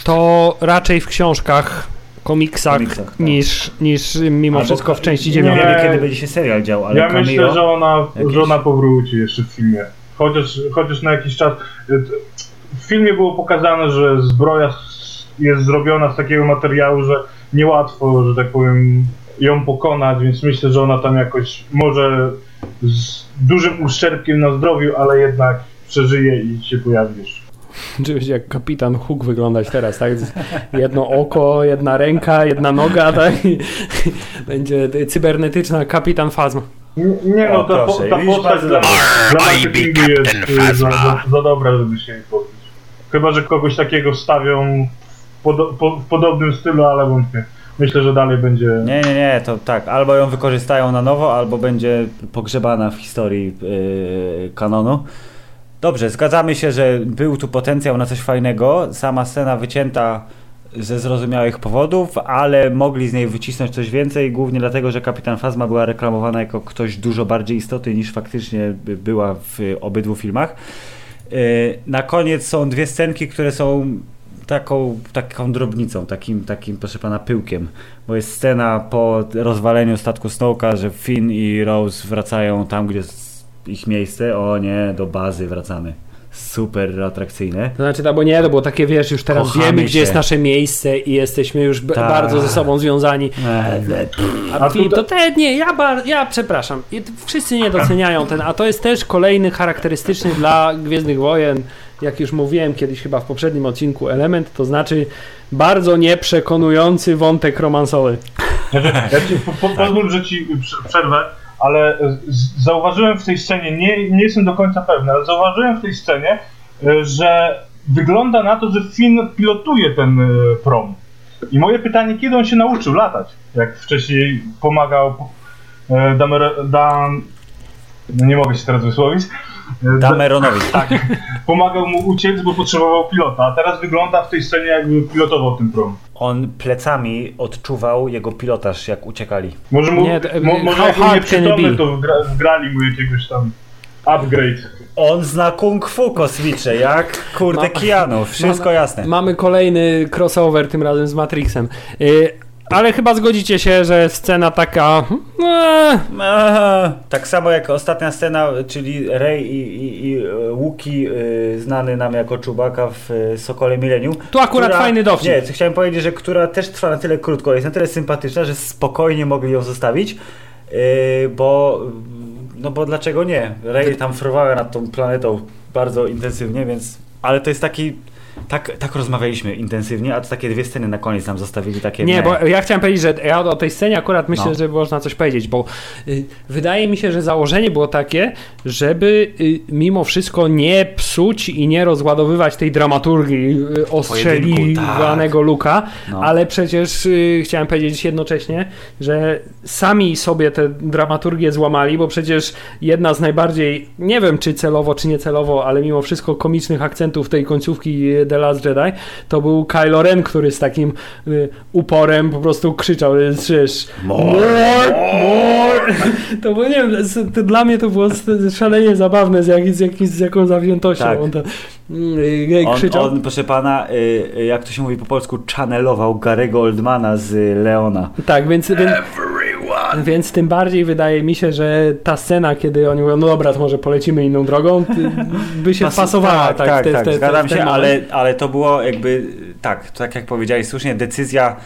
to raczej w książkach, komiksach, Komiksach, tak. niż, niż mimo Albo- wszystko w części Nie dziewiątej. wiemy, kiedy będzie się serial dział, ale ja myślę, że ona, jakieś? że ona powróci jeszcze w filmie. Chociaż, chociaż na jakiś czas. W filmie było pokazane, że zbroja jest zrobiona z takiego materiału, że niełatwo, że tak powiem, ją pokonać, więc myślę, że ona tam jakoś może z dużym uszczerbkiem na zdrowiu, ale jednak przeżyje i się pojawi jeszcze. Czy będzie jak kapitan Hook wyglądać teraz, tak? Jedno oko, jedna ręka, jedna noga, tak? I Będzie cybernetyczna kapitan Fazma. Nie, nie no, ta, po, proszę, ta postać dla, dobrze. dla marketingu jest y, za, za, za dobra, żeby się jej. Chyba, że kogoś takiego wstawią w, podo, po, w podobnym stylu, ale wątpię. Myślę, że dalej będzie... Nie, nie, nie, to tak, albo ją wykorzystają na nowo, albo będzie pogrzebana w historii yy, kanonu. Dobrze, zgadzamy się, że był tu potencjał na coś fajnego. Sama scena wycięta ze zrozumiałych powodów, ale mogli z niej wycisnąć coś więcej, głównie dlatego, że Kapitan Phasma była reklamowana jako ktoś dużo bardziej istotny niż faktycznie by- była w obydwu filmach. Yy, Na koniec są dwie scenki, które są taką, taką drobnicą, takim, takim, proszę pana, pyłkiem. Bo jest scena po rozwaleniu statku Snowka, że Finn i Rose wracają tam, gdzie s- ich miejsce, o nie, do bazy wracamy. Super atrakcyjne. To znaczy, no bo nie, to było takie, wiesz, już teraz Kochamy wiemy, się. gdzie jest nasze miejsce i jesteśmy już b- Tak. bardzo ze sobą związani. E, A, A tutaj- to te, nie, ja, bar, ja przepraszam. Wszyscy nie doceniają ten, a to jest też kolejny charakterystyczny dla Gwiezdnych Wojen, jak już mówiłem kiedyś chyba w poprzednim odcinku, element, to znaczy bardzo nieprzekonujący wątek romansowy. Ja ci, po, po, pozwól, że ci prze- przerwę, ale z, zauważyłem w tej scenie, nie, nie jestem do końca pewny, ale zauważyłem w tej scenie, e, że wygląda na to, że Finn pilotuje ten e, prom. I moje pytanie, kiedy on się nauczył latać? Jak wcześniej pomagał e, Damer, Dan... No nie mogę się teraz wysłowić. E, da- Dameronowi. tak, pomagał mu uciec, bo potrzebował pilota, a teraz wygląda w tej scenie, jakby pilotował ten prom. On plecami odczuwał jego pilotaż, jak uciekali. Może, mu, Nie, mo, może how jak nieprzytomny, be? to wgra, wgrali mu jakiegoś tam upgrade. On zna kung fu kosmicze, jak kurde Ma- Keanu, wszystko Mamy- jasne. Mamy kolejny crossover, tym razem z Matrixem. Y, ale chyba zgodzicie się, że scena taka... Eee, tak samo jak ostatnia scena, czyli Rey i, i, i e, Łuki, e, znany nam jako Czubaka w e, Sokole Millennium. Tu akurat fajny dowcip. Nie, co chciałem powiedzieć, że która też trwa na tyle krótko, jest na tyle sympatyczna, że spokojnie mogli ją zostawić, e, bo no bo dlaczego nie? Rey tam frowała nad tą planetą bardzo intensywnie, więc ale to jest taki tak, tak rozmawialiśmy intensywnie, a to takie dwie sceny na koniec nam zostawili takie Nie, bo ja chciałem powiedzieć, że ja o tej scenie akurat myślę, No. że można coś powiedzieć, bo y, wydaje mi się, że założenie było takie, żeby y, mimo wszystko nie psuć i nie rozładowywać tej dramaturgii y, ostrzeliwanego Luka, No. ale przecież y, chciałem powiedzieć jednocześnie, że sami sobie tę dramaturgię złamali, bo przecież jedna z najbardziej, nie wiem czy celowo, czy niecelowo, ale mimo wszystko komicznych akcentów tej końcówki y, The Last Jedi, to był Kylo Ren, który z takim y, uporem po prostu krzyczał, y, przecież More, more, more. To było, nie wiem, to dla mnie to było szalenie zabawne, z, jak, z, jak, z jaką zawziętością Tak. on to y, On, krzyczał. on, proszę pana, y, y, jak to się mówi po polsku, channelował Garego Oldmana z y, Leona. Tak, więc, więc, więc tym bardziej wydaje mi się, że ta scena, kiedy oni mówią, no dobra, to może polecimy inną drogą, by się Pas- wpasowała. Tak, tak, tak, te- tak, te- w zgadzam się, ale, ale to było jakby, tak, tak jak powiedziałeś słusznie, decyzja,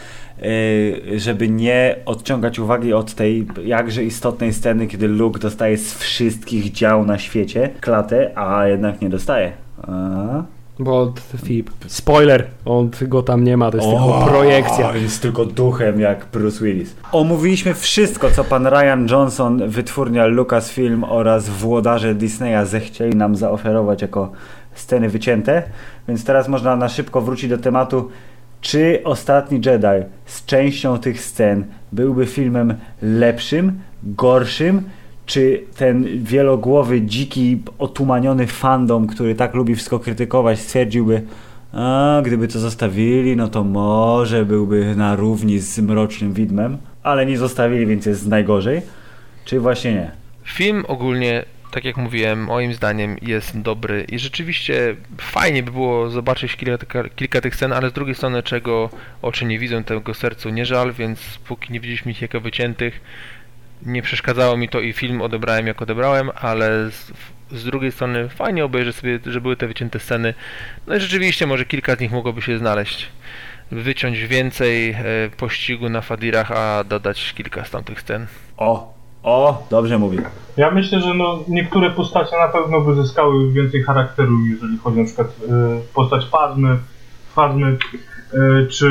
y, żeby nie odciągać uwagi od tej jakże istotnej sceny, kiedy Luke dostaje z wszystkich dział na świecie klatę, a jednak nie dostaje. A? Bo t- Filip, spoiler, on go tam nie ma, to jest tylko projekcja. Jest tylko duchem jak Bruce Willis. Omówiliśmy wszystko, co pan Ryan Johnson, wytwórnia Lucasfilm oraz włodarze Disneya zechcieli nam zaoferować jako sceny wycięte, więc teraz można na szybko wrócić do tematu, czy Ostatni Jedi z częścią tych scen byłby filmem lepszym, gorszym, czy ten wielogłowy, dziki, otumaniony fandom, który tak lubi wszystko krytykować, stwierdziłby, a gdyby to zostawili, no to może byłby na równi z Mrocznym Widmem, ale nie zostawili, więc jest najgorzej. Czy właśnie nie? Film ogólnie, tak jak mówiłem, moim zdaniem jest dobry i rzeczywiście fajnie by było zobaczyć kilka, kilka tych scen, ale z drugiej strony czego oczy nie widzą, tego sercu nie żal, więc póki nie widzieliśmy ich jako wyciętych, nie przeszkadzało mi to i film odebrałem jak odebrałem, ale z, z drugiej strony fajnie obejrzeć sobie, że były te wycięte sceny. No i rzeczywiście może kilka z nich mogłoby się znaleźć. Wyciąć więcej e, pościgu na Fadirach, a dodać kilka z tamtych scen. O, o, dobrze mówi. Ja myślę, że no, niektóre postacie na pewno by zyskały więcej charakteru, jeżeli chodzi na przykład y, postać Fazmy, Fazmy y, czy,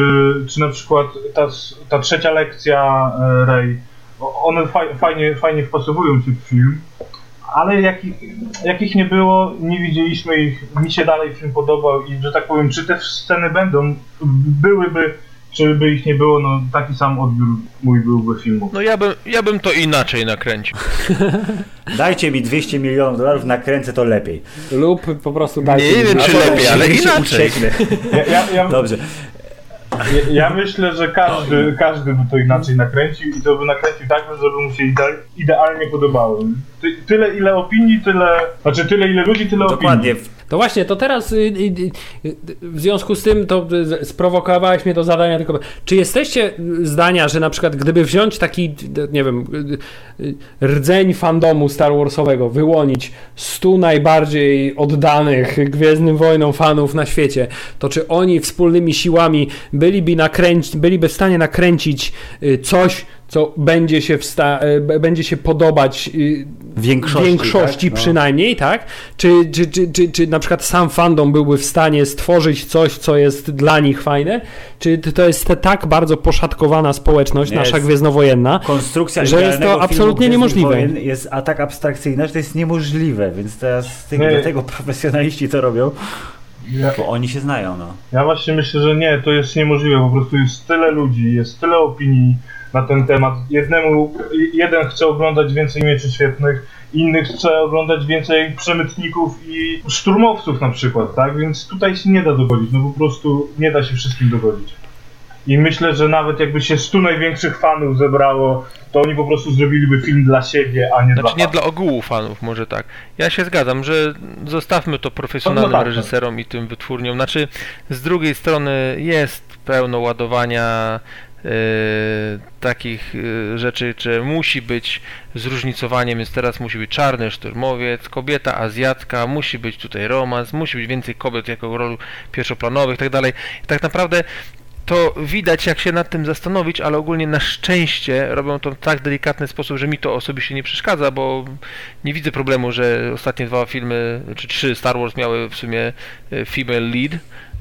czy na przykład ta, ta trzecia lekcja y, Rey. One faj, fajnie, fajnie wpasowują się w film, ale jak, jak ich nie było, nie widzieliśmy ich, mi się dalej film podobał i że tak powiem, czy te sceny będą, byłyby, czy by ich nie było, no taki sam odbiór mój byłby filmu. No ja bym, ja bym to inaczej nakręcił. Dajcie mi 200 milionów dolarów, nakręcę to lepiej. Lub po prostu dajcie Nie mi wiem, czy lepiej, ale inaczej. Ja, ja, ja, Dobrze. Ja, ja myślę, że każdy, każdy by to inaczej nakręcił i to by nakręcił tak, żeby mu się ide, idealnie podobało. Ty, tyle ile opinii, tyle. Znaczy tyle ile ludzi, tyle Dokładnie. opinii. To właśnie, to teraz y, y, y, w związku z tym to sprowokowałeś mnie do zadania tylko, czy jesteście zdania, że na przykład gdyby wziąć taki, nie wiem, rdzeń fandomu Star Warsowego, wyłonić 100 najbardziej oddanych Gwiezdnym Wojnom fanów na świecie, to czy oni wspólnymi siłami byliby, nakręci, byliby w stanie nakręcić coś, co będzie się, wsta- b- będzie się podobać y, Większości, większości tak? No. przynajmniej, tak? Czy, czy, czy, czy, czy na przykład sam fandom byłby w stanie stworzyć coś, co jest dla nich fajne? Czy to jest tak bardzo poszatkowana społeczność, Nie, nasza gwiezdnowojenna, Konstrukcja Że jest to absolutnie niemożliwe. Jest a tak abstrakcyjna, że to jest niemożliwe, więc teraz Nie. dlatego profesjonaliści to robią, Ja, bo oni się znają, no. ja właśnie myślę, że nie, to jest niemożliwe. Po prostu jest tyle ludzi, jest tyle opinii na ten temat. Jednemu, jeden chce oglądać więcej mieczy świetnych, inny chce oglądać więcej przemytników i szturmowców na przykład, tak? Więc tutaj się nie da dogodzić, no po prostu nie da się wszystkim dogodzić. I myślę, że nawet jakby się 100 największych fanów zebrało, to oni po prostu zrobiliby film dla siebie, a nie Znaczy dla nie dla ogółu fanów, może tak. Ja się zgadzam, że zostawmy to profesjonalnym No tak. reżyserom i tym wytwórniom. Znaczy, z drugiej strony jest pełno ładowania takich e, rzeczy, że musi być zróżnicowanie, więc teraz musi być czarny szturmowiec, kobieta azjatka, musi być tutaj romans, musi być więcej kobiet jako ról pierwszoplanowych i tak dalej. Tak naprawdę to widać, jak się nad tym zastanowić, ale ogólnie na szczęście robią to w tak delikatny sposób, że mi to osobiście nie przeszkadza, bo nie widzę problemu, że ostatnie dwa filmy, czy trzy Star Wars miały w sumie e, female lead.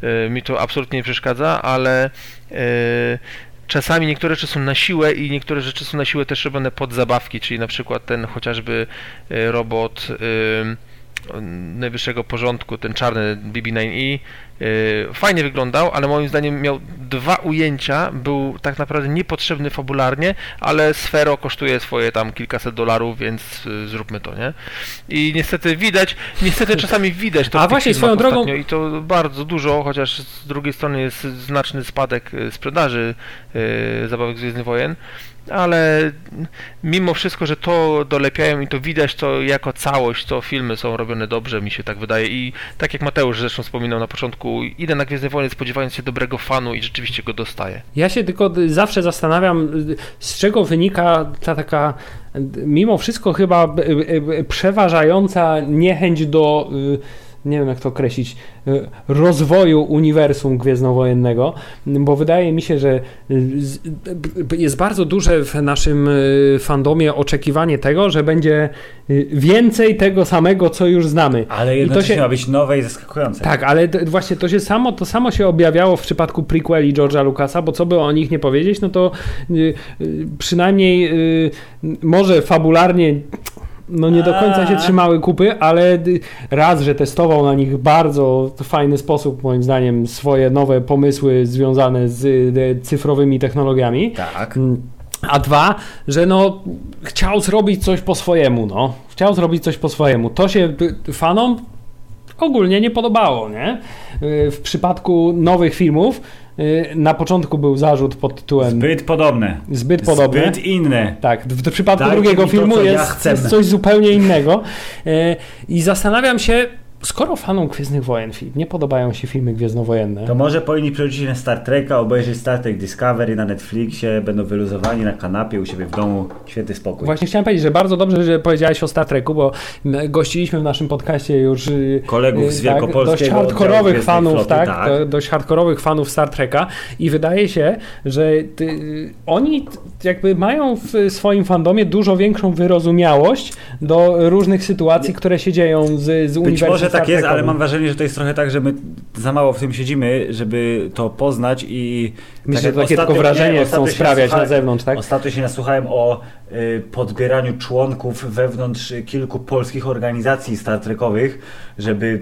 E, Mi to absolutnie nie przeszkadza, ale e, czasami niektóre rzeczy są na siłę i niektóre rzeczy są na siłę też robione pod zabawki, czyli na przykład ten chociażby e, robot najwyższego porządku, ten czarny BB-9E, yy, fajnie wyglądał, ale moim zdaniem miał dwa ujęcia, był tak naprawdę niepotrzebny fabularnie, ale sfero kosztuje swoje tam kilkaset dolarów, więc yy, zróbmy to, nie? I niestety widać, niestety czasami widać to A właśnie, swoją drogą- i to bardzo dużo, chociaż z drugiej strony jest znaczny spadek yy, sprzedaży zabawek Gwiezdnych Wojen, ale mimo wszystko, że to dolepiają i to widać, to jako całość, to filmy są robione dobrze, mi się tak wydaje. I tak jak Mateusz zresztą wspominał na początku, idę na Gwiezdne Wojny spodziewając się dobrego fanu i rzeczywiście go dostaję. Ja się tylko zawsze zastanawiam, z czego wynika ta taka, mimo wszystko chyba y, y, y, przeważająca niechęć do, y, nie wiem jak to określić, y, rozwoju uniwersum gwiezdnowojennego, bo wydaje mi się, że y, y, jest bardzo duże w naszym fandomie oczekiwanie tego, że będzie więcej tego samego, co już znamy. Ale I to jednocześnie się- ma być nowe i zaskakujące. Tak, ale właśnie to się samo, to samo się objawiało w przypadku prequeli George'a Lucasa, bo co by o nich nie powiedzieć, no to przynajmniej może fabularnie no nie do końca się trzymały kupy, ale raz, że testował na nich bardzo fajny sposób, moim zdaniem, swoje nowe pomysły związane z cyfrowymi technologiami. Tak. Mm, A dwa, że no chciał zrobić coś po swojemu, no. Chciał zrobić coś po swojemu. To się fanom ogólnie nie podobało, nie? Y, W przypadku nowych filmów na początku był zarzut pod tytułem zbyt, Zbyt podobne. Zbyt inne. Tak, w, w przypadku Dajcie drugiego to, filmu ja jest, chcę. jest coś zupełnie innego. Y, I zastanawiam się, skoro fanom Gwiezdnych Wojen nie podobają się filmy gwiezdnowojenne, To może powinni przerzucić na Star Treka, obejrzeć Star Trek Discovery na Netflixie, będą wyluzowani na kanapie u siebie w domu, święty spokój. Właśnie chciałem powiedzieć, że bardzo dobrze, że powiedziałeś o Star Treku, bo gościliśmy w naszym podcaście już y, Kolegów z y, Wielkopolskiego dość oddziału hardkorowych fanów, Floty, tak, tak. do- dość hardkorowych fanów Star Treka i wydaje się, że ty, oni jakby mają w swoim fandomie dużo większą wyrozumiałość do różnych sytuacji, które się dzieją z, z może tak jest, ale mam wrażenie, że to jest trochę tak, że my za mało w tym siedzimy, żeby to poznać i... Myślę, że jak takie wrażenie nie, chcą sprawiać na zewnątrz, tak? Ostatnio się nasłuchałem o y, podbieraniu członków wewnątrz kilku polskich organizacji Star Trekowych, żeby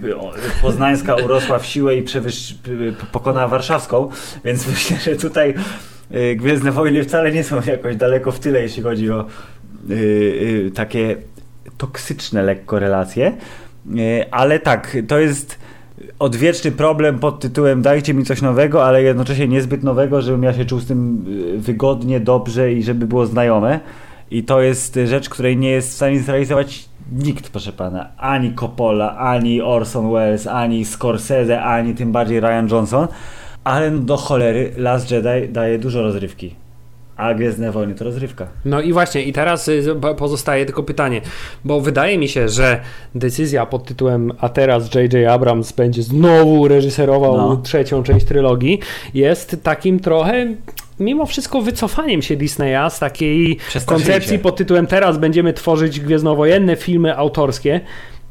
poznańska urosła w siłę i przewyż, pokonała warszawską, więc myślę, że tutaj y, Gwiezdne Wojny wcale nie są jakoś daleko w tyle, jeśli chodzi o y, y, takie toksyczne lekko relacje. Y, Ale tak, to jest odwieczny problem pod tytułem dajcie mi coś nowego, ale jednocześnie niezbyt nowego, żebym ja się czuł z tym y, wygodnie, dobrze i żeby było znajome. I to jest rzecz, której nie jest w stanie zrealizować nikt, proszę pana, ani Coppola, ani Orson Welles, ani Scorsese, ani tym bardziej Ryan Johnson, ale do cholery Last Jedi daje dużo rozrywki. A Gwiezdne Wojny to rozrywka. No i właśnie, i teraz y, pozostaje tylko pytanie, bo wydaje mi się, że decyzja pod tytułem a teraz J.J. Abrams będzie znowu reżyserował No. trzecią część trylogii jest takim trochę mimo wszystko wycofaniem się Disneya z takiej koncepcji pod tytułem teraz będziemy tworzyć gwiezdnowojenne filmy autorskie.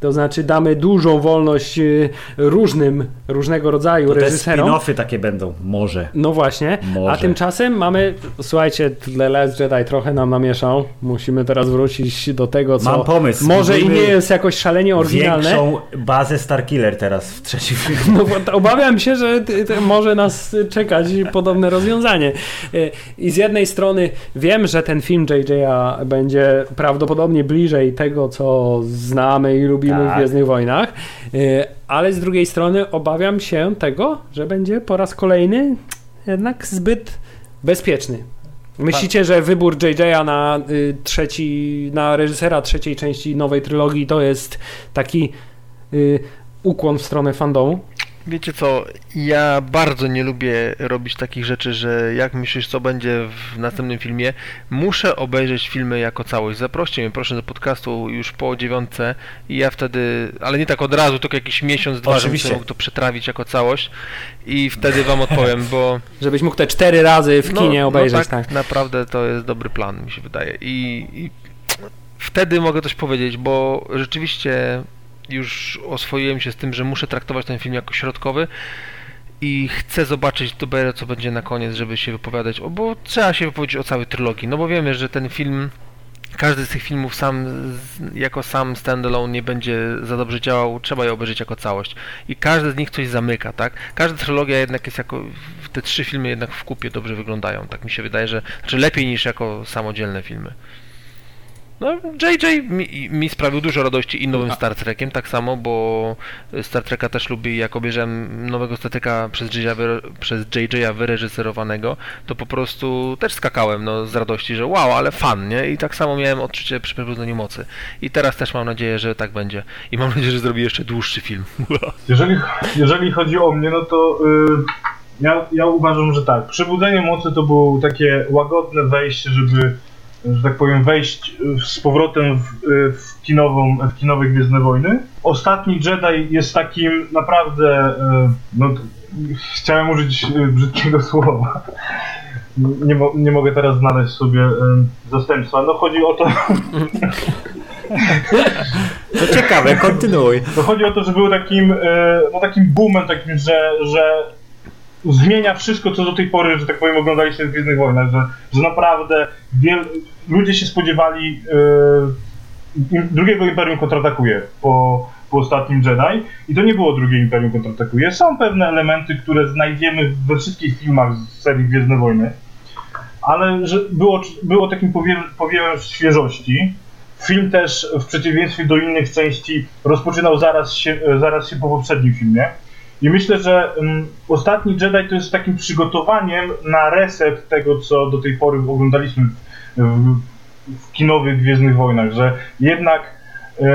To znaczy damy dużą wolność y, różnym, różnego rodzaju To te reżyserom. spin-offy takie będą, może. No właśnie, Może. a tymczasem mamy, słuchajcie, The Last Jedi trochę nam namieszał. Musimy teraz wrócić do tego, co Mam pomysł. może i nie jest jakoś szalenie oryginalne. Większą bazę Starkiller teraz w trzecim filmie. No obawiam się, że może nas czekać podobne rozwiązanie. Y, I z jednej strony wiem, że ten film JJ'a będzie prawdopodobnie bliżej tego, co znamy i lubimy w Tak. Gwiezdnych Wojnach, y, ale z drugiej strony obawiam się tego, że będzie po raz kolejny jednak zbyt bezpieczny. Myślicie, że wybór JJ'a na y, trzeci, na reżysera trzeciej części nowej trylogii to jest taki y, ukłon w stronę fandomu? Wiecie co, ja bardzo nie lubię robić takich rzeczy, że jak myślisz, co będzie w następnym filmie, muszę obejrzeć filmy jako całość. Zaproście mnie proszę do podcastu już po dziewiątce i ja wtedy, ale nie tak od razu, tylko jakiś miesiąc, dwa, żebym Oczywiście. sobie mógł to przetrawić jako całość i wtedy wam odpowiem, bo Żebyś mógł te cztery razy w kinie obejrzeć, no tak. tak, naprawdę to jest dobry plan, mi się wydaje. I, I wtedy mogę coś powiedzieć, bo rzeczywiście już oswoiłem się z tym, że muszę traktować ten film jako środkowy i chcę zobaczyć dopiero co będzie na koniec, żeby się wypowiadać, o, bo trzeba się wypowiedzieć o całej trylogii, no bo wiemy, że ten film każdy z tych filmów sam jako sam standalone nie będzie za dobrze działał, trzeba je obejrzeć jako całość. I każdy z nich coś zamyka, tak? Każda trylogia jednak jest jako, te trzy filmy jednak w kupie dobrze wyglądają, tak mi się wydaje, że, znaczy lepiej niż jako samodzielne filmy. No, JJ mi, mi sprawił dużo radości i nowym Star Trekiem, tak samo, bo Star Treka też lubię i jak obejrzałem nowego Star Treka przez JJ, przez JJ wyreżyserowanego, to po prostu też skakałem no, z radości, że wow, ale fan, nie? I tak samo miałem odczucie przy Przebudzeniu Mocy. I teraz też mam nadzieję, że tak będzie. I mam nadzieję, że zrobi jeszcze dłuższy film. Jeżeli, jeżeli chodzi o mnie, no to y, ja, ja uważam, że tak. Przebudzenie mocy to było takie łagodne wejście, żeby, że tak powiem, wejść y, z powrotem w, y, w, kinową, w kinowe Gwiezdne Wojny. Ostatni Jedi jest takim naprawdę, y, no chciałem użyć brzydkiego słowa. Nie, mo, nie mogę teraz znaleźć sobie zastępstwa. No chodzi o to, To ciekawe, kontynuuj. No chodzi o to, że był takim, no takim boomem, takim, że, że zmienia wszystko, co do tej pory, że tak powiem, oglądaliście w Gwiezdnych Wojnach, że, że naprawdę wiel, ludzie się spodziewali im- drugiego Imperium kontratakuje po, po ostatnim Jedi i to nie było drugie Imperium kontratakuje. Są pewne elementy, które znajdziemy we wszystkich filmach z serii Gwiezdne Wojny, ale że było, było takim powie, powiewem świeżości. Film też, w przeciwieństwie do innych części, rozpoczynał zaraz się, zaraz się po poprzednim filmie. I myślę, że um, ostatni Jedi to jest takim przygotowaniem na reset tego, co do tej pory oglądaliśmy w, w, kinowych Gwiezdnych Wojnach, że jednak e,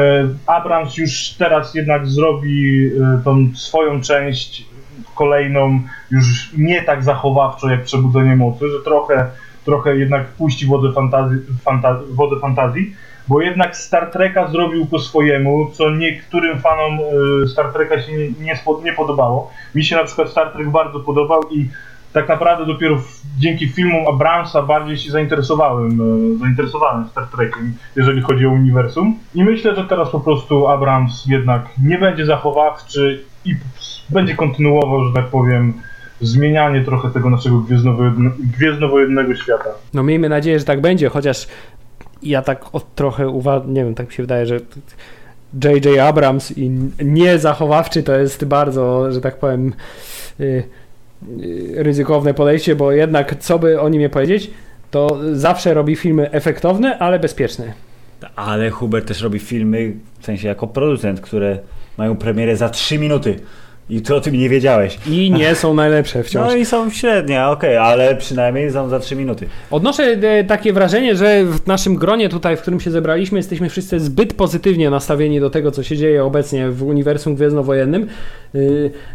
Abrams już teraz jednak zrobi e, tą swoją część kolejną już nie tak zachowawczo jak Przebudzenie Mocy, że trochę, trochę jednak puści wodę fantazji, fanta, wodę fantazji, bo jednak Star Treka zrobił po swojemu, co niektórym fanom e, Star Treka się nie, nie, nie podobało. Mi się na przykład Star Trek bardzo podobał i tak naprawdę dopiero w, dzięki filmom Abramsa bardziej się zainteresowałem, e, zainteresowałem Star Trekiem, jeżeli chodzi o uniwersum. I myślę, że teraz po prostu Abrams jednak nie będzie zachowawczy i będzie kontynuował, że tak powiem, zmienianie trochę tego naszego gwiezdnowojennego świata. No miejmy nadzieję, że tak będzie, chociaż ja tak o, trochę uważam, nie wiem, tak mi się wydaje, że J.J. Abrams i niezachowawczy to jest bardzo, że tak powiem, y, y, ryzykowne podejście, bo jednak co by o nim nie powiedzieć, to zawsze robi filmy efektowne, ale bezpieczne. Ale Hubert też robi filmy, w sensie jako producent, które mają premierę za 3 minuty. I ty o tym nie wiedziałeś. I nie są najlepsze wciąż. No i są średnie, okej, ale przynajmniej są za 3 minuty. Odnoszę e, takie wrażenie, że w naszym gronie tutaj, w którym się zebraliśmy, jesteśmy wszyscy zbyt pozytywnie nastawieni do tego, co się dzieje obecnie w uniwersum gwiezdnowojennym,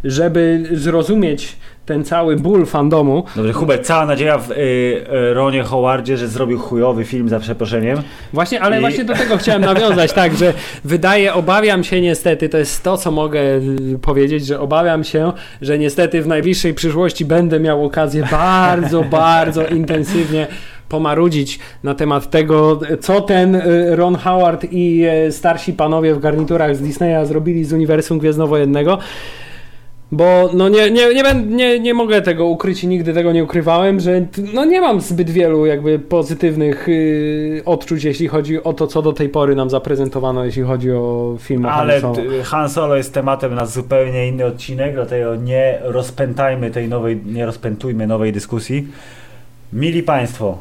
żeby zrozumieć ten cały ból fandomu. Dobrze, Hubert, cała nadzieja w y, y, Ronie Howardzie, że zrobił chujowy film za przeproszeniem. Właśnie, ale I- właśnie do tego chciałem nawiązać, tak, że wydaje, obawiam się niestety, to jest to, co mogę y, powiedzieć, że obawiam się, że niestety w najbliższej przyszłości będę miał okazję bardzo, bardzo intensywnie pomarudzić na temat tego, co ten y, Ron Howard i y, starsi panowie w garniturach z Disneya zrobili z uniwersum gwiezdnowojennego. Bo no nie, nie, nie, będę, nie, nie mogę tego ukryć i nigdy tego nie ukrywałem, że no nie mam zbyt wielu jakby pozytywnych y, odczuć, jeśli chodzi o to, co do tej pory nam zaprezentowano, jeśli chodzi o film o Ale Han Solo. t- Han Solo jest tematem na zupełnie inny odcinek, dlatego nie rozpętajmy tej nowej, nie rozpętujmy nowej dyskusji. Mili Państwo,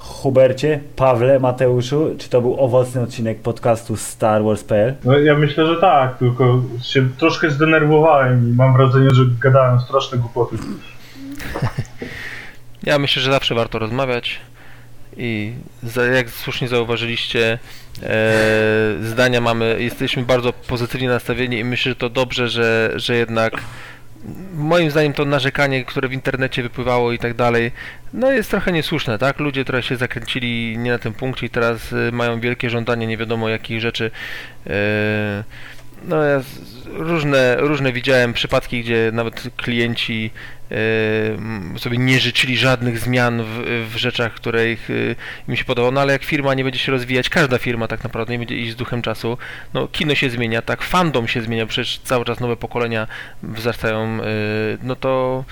Hubercie, Pawle, Mateuszu, czy to był owocny odcinek podcastu Star Wars.pl? No ja myślę, że tak, tylko się troszkę zdenerwowałem i mam wrażenie, że gadałem straszne głupoty. Ja myślę, że zawsze warto rozmawiać i za, jak słusznie zauważyliście, e, zdania mamy, jesteśmy bardzo pozytywnie nastawieni i myślę, że to dobrze, że, że jednak moim zdaniem to narzekanie, które w internecie wypływało i tak dalej, no jest trochę niesłuszne, tak? Ludzie trochę się zakręcili nie na tym punkcie i teraz y, mają wielkie żądanie nie wiadomo jakich rzeczy. E, no ja różne, różne widziałem przypadki, gdzie nawet klienci sobie nie życzyli żadnych zmian w, w rzeczach, które ich, y, im się podobało, no ale jak firma nie będzie się rozwijać, każda firma tak naprawdę nie będzie iść z duchem czasu, no kino się zmienia, tak, fandom się zmienia, przecież cały czas nowe pokolenia wzrastają, y, no to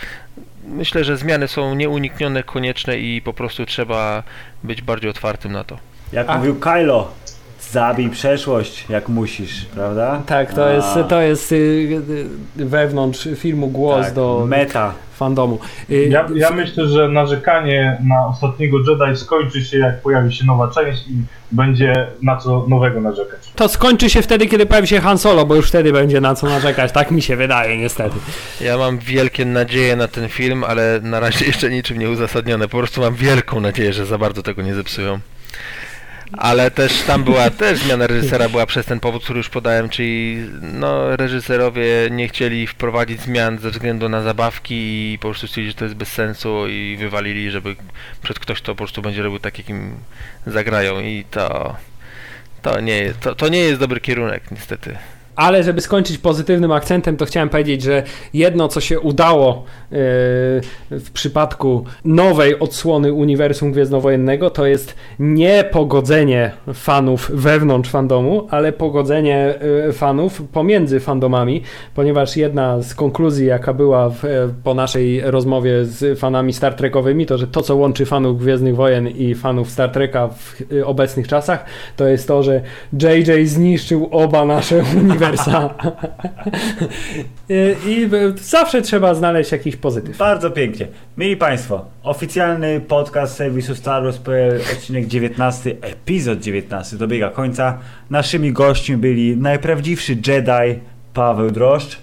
myślę, że zmiany są nieuniknione, konieczne i po prostu trzeba być bardziej otwartym na to. Jak A- mówił Kylo, zabij przeszłość jak musisz, prawda? Tak, to A, jest, to jest y, y, wewnątrz filmu głos tak, do Meta. fandomu. Y, Ja, ja myślę, że narzekanie na ostatniego Jedi skończy się jak pojawi się nowa część i będzie na co nowego narzekać. To skończy się wtedy, kiedy pojawi się Han Solo, bo już wtedy będzie na co narzekać. Tak mi się wydaje, niestety. Ja mam wielkie nadzieje na ten film, ale na razie jeszcze niczym nie uzasadnione. Po prostu mam wielką nadzieję, że za bardzo tego nie zepsują. Ale też tam była, też zmiana reżysera była przez ten powód, który już podałem, czyli no reżyserowie nie chcieli wprowadzić zmian ze względu na zabawki i po prostu stwierdzili, że to jest bez sensu i wywalili, żeby przed ktoś to po prostu będzie robił tak, jakim zagrają i to to nie, to, to nie jest dobry kierunek niestety. Ale żeby skończyć pozytywnym akcentem, to chciałem powiedzieć, że jedno, co się udało yy, w przypadku nowej odsłony uniwersum gwiezdnowojennego, to jest nie pogodzenie fanów wewnątrz fandomu, ale pogodzenie yy, fanów pomiędzy fandomami, ponieważ jedna z konkluzji, jaka była w, e, po naszej rozmowie z fanami Star Trekowymi, to że to, co łączy fanów Gwiezdnych Wojen i fanów Star Treka w obecnych czasach, to jest to, że JJ zniszczył oba nasze uniwersa. I, I zawsze trzeba znaleźć jakiś pozytyw. Bardzo pięknie. Mili Państwo, oficjalny podcast serwisu Star Wars.pl, odcinek 19, epizod 19 dobiega końca. Naszymi gośćmi byli najprawdziwszy Jedi Paweł Droszcz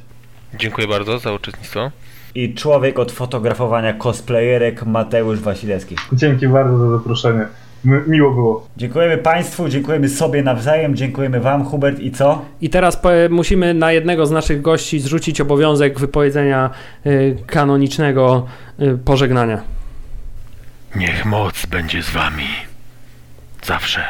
Dziękuję bardzo za uczestnictwo. i człowiek od fotografowania cosplayerek Mateusz Wasilewski. Dzięki bardzo za zaproszenie. Miło było. Dziękujemy Państwu, dziękujemy sobie nawzajem, dziękujemy Wam Hubert i co? I teraz po, musimy na jednego z naszych gości zrzucić obowiązek wypowiedzenia y, kanonicznego y, pożegnania. Niech moc będzie z wami. Zawsze.